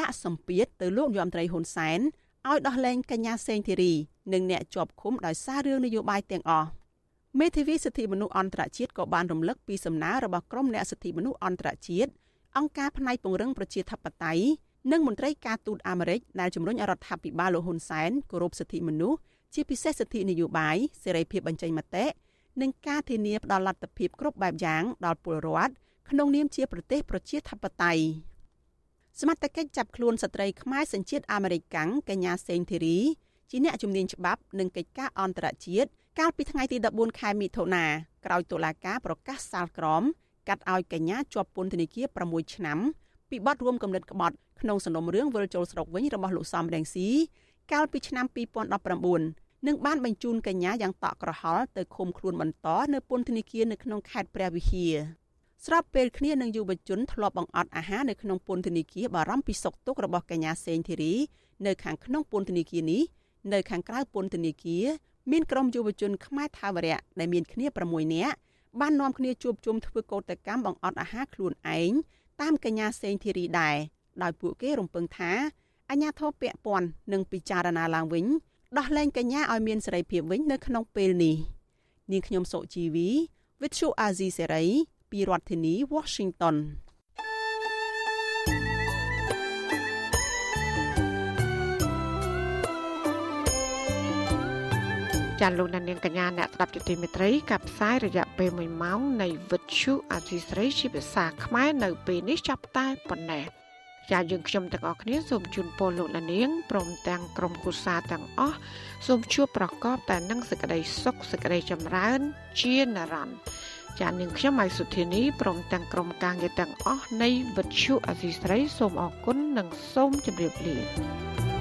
ដាក់សម្ពាធទៅលោកយមត្រីហ៊ុនសែនឲ្យដោះលែងកញ្ញាសេងធីរីនិងអ្នកជាប់ឃុំដោយសាររឿងនយោបាយទាំងអស់មេធាវីសិទ្ធិមនុស្សអន្តរជាតិក៏បានរំលឹកពីសំណើរបស់ក្រុមអ្នកសិទ្ធិមនុស្សអន្តរជាតិអង្គការផ្នែកពង្រឹងប្រជាធិបតេយ្យនិងមន្ត្រីការទូតអាមេរិកដែលជំរុញរដ្ឋាភិបាលលោកហ៊ុនសែនគោរពសិទ្ធិមនុស្សជាពិសេសសិទ្ធិនយោបាយសេរីភាពបញ្ចេញមតិនិងការធានាផ្ដល់លទ្ធភាពគ្រប់បែបយ៉ាងដល់ពលរដ្ឋ ក្នុងនាមជាប្រទេសប្រជាធិបតេយ្យសមត្ថកិច្ចចាប់ខ្លួនស្ត្រីខ្មែរសញ្ជាតិអាមេរិកកាំងកញ្ញាសេងធីរីជាអ្នកជំនាញច្បាប់និងកិច្ចការអន្តរជាតិកាលពីថ្ងៃទី14ខែមិថុនាក្រោយតុលាការប្រកាសសាលក្រមកាត់ឲ្យកញ្ញាជាប់ពន្ធនាគារ6ឆ្នាំពីបទរួមគំនិតក្បត់ក្នុងសំណុំរឿងវិលជុលស្រុកវិញរបស់លោកសំរងស៊ីកាលពីឆ្នាំ2019និងបានបញ្ជូនកញ្ញាយ៉ាងតក់ក្រហល់ទៅឃុំខ្លួនបន្តនៅពន្ធនាគារនៅក្នុងខេត្តព្រះវិហារ ស្របពេលគ្នានឹងយុវជនធ្លាប់បង្អត់អាហារនៅក្នុងពន្ធនាគារបារម្ភពីសុខទុក្ខរបស់កញ្ញាសេងធីរីនៅខាងក្នុងពន្ធនាគារនេះនៅខាងក្រៅពន្ធនាគារមានក្រុមយុវជនខ្មែរថាវរៈដែលមានគ្នា6នាក់បាននាំគ្នាជួបជុំធ្វើកោតកម្មបង្អត់អាហារខ្លួនឯងតាមកញ្ញាសេងធីរីដែរដោយពួកគេរំពឹងថាអាញាធរពពន់នឹងពិចារណាឡើងវិញដោះលែងកញ្ញាឲ្យមានសេរីភាពវិញនៅក្នុងពេលនេះនាងខ្ញុំសុជីវី With Shu Azizi Serai ពីរដ្ឋធានី Washington ចាលោកនាងកញ្ញាអ្នកស្ដាប់ទទីមេត្រីកັບផ្សាយរយៈពេល1ម៉ោងនៃវិទ្យុអាស៊ីស្រីជាភាសាខ្មែរនៅពេលនេះចាប់តែប៉ុណ្ណេះចាយើងខ្ញុំទាំងអស់គ្នាសូមជូនពរលោកនាងព្រមទាំងក្រុមគូសាទាំងអស់សូមជួបប្រកបតែនឹងសេចក្តីសុខសេចក្តីចម្រើន ជានិរន្តរ៍ ចានាងខ្ញុំម៉ៃសុធានីព្រមទាំងក្រុមការងារទាំងអស់នៃវិទ្យុអាស៊ីស្រីសូមអរគុណនិងសូមជម្រាបលា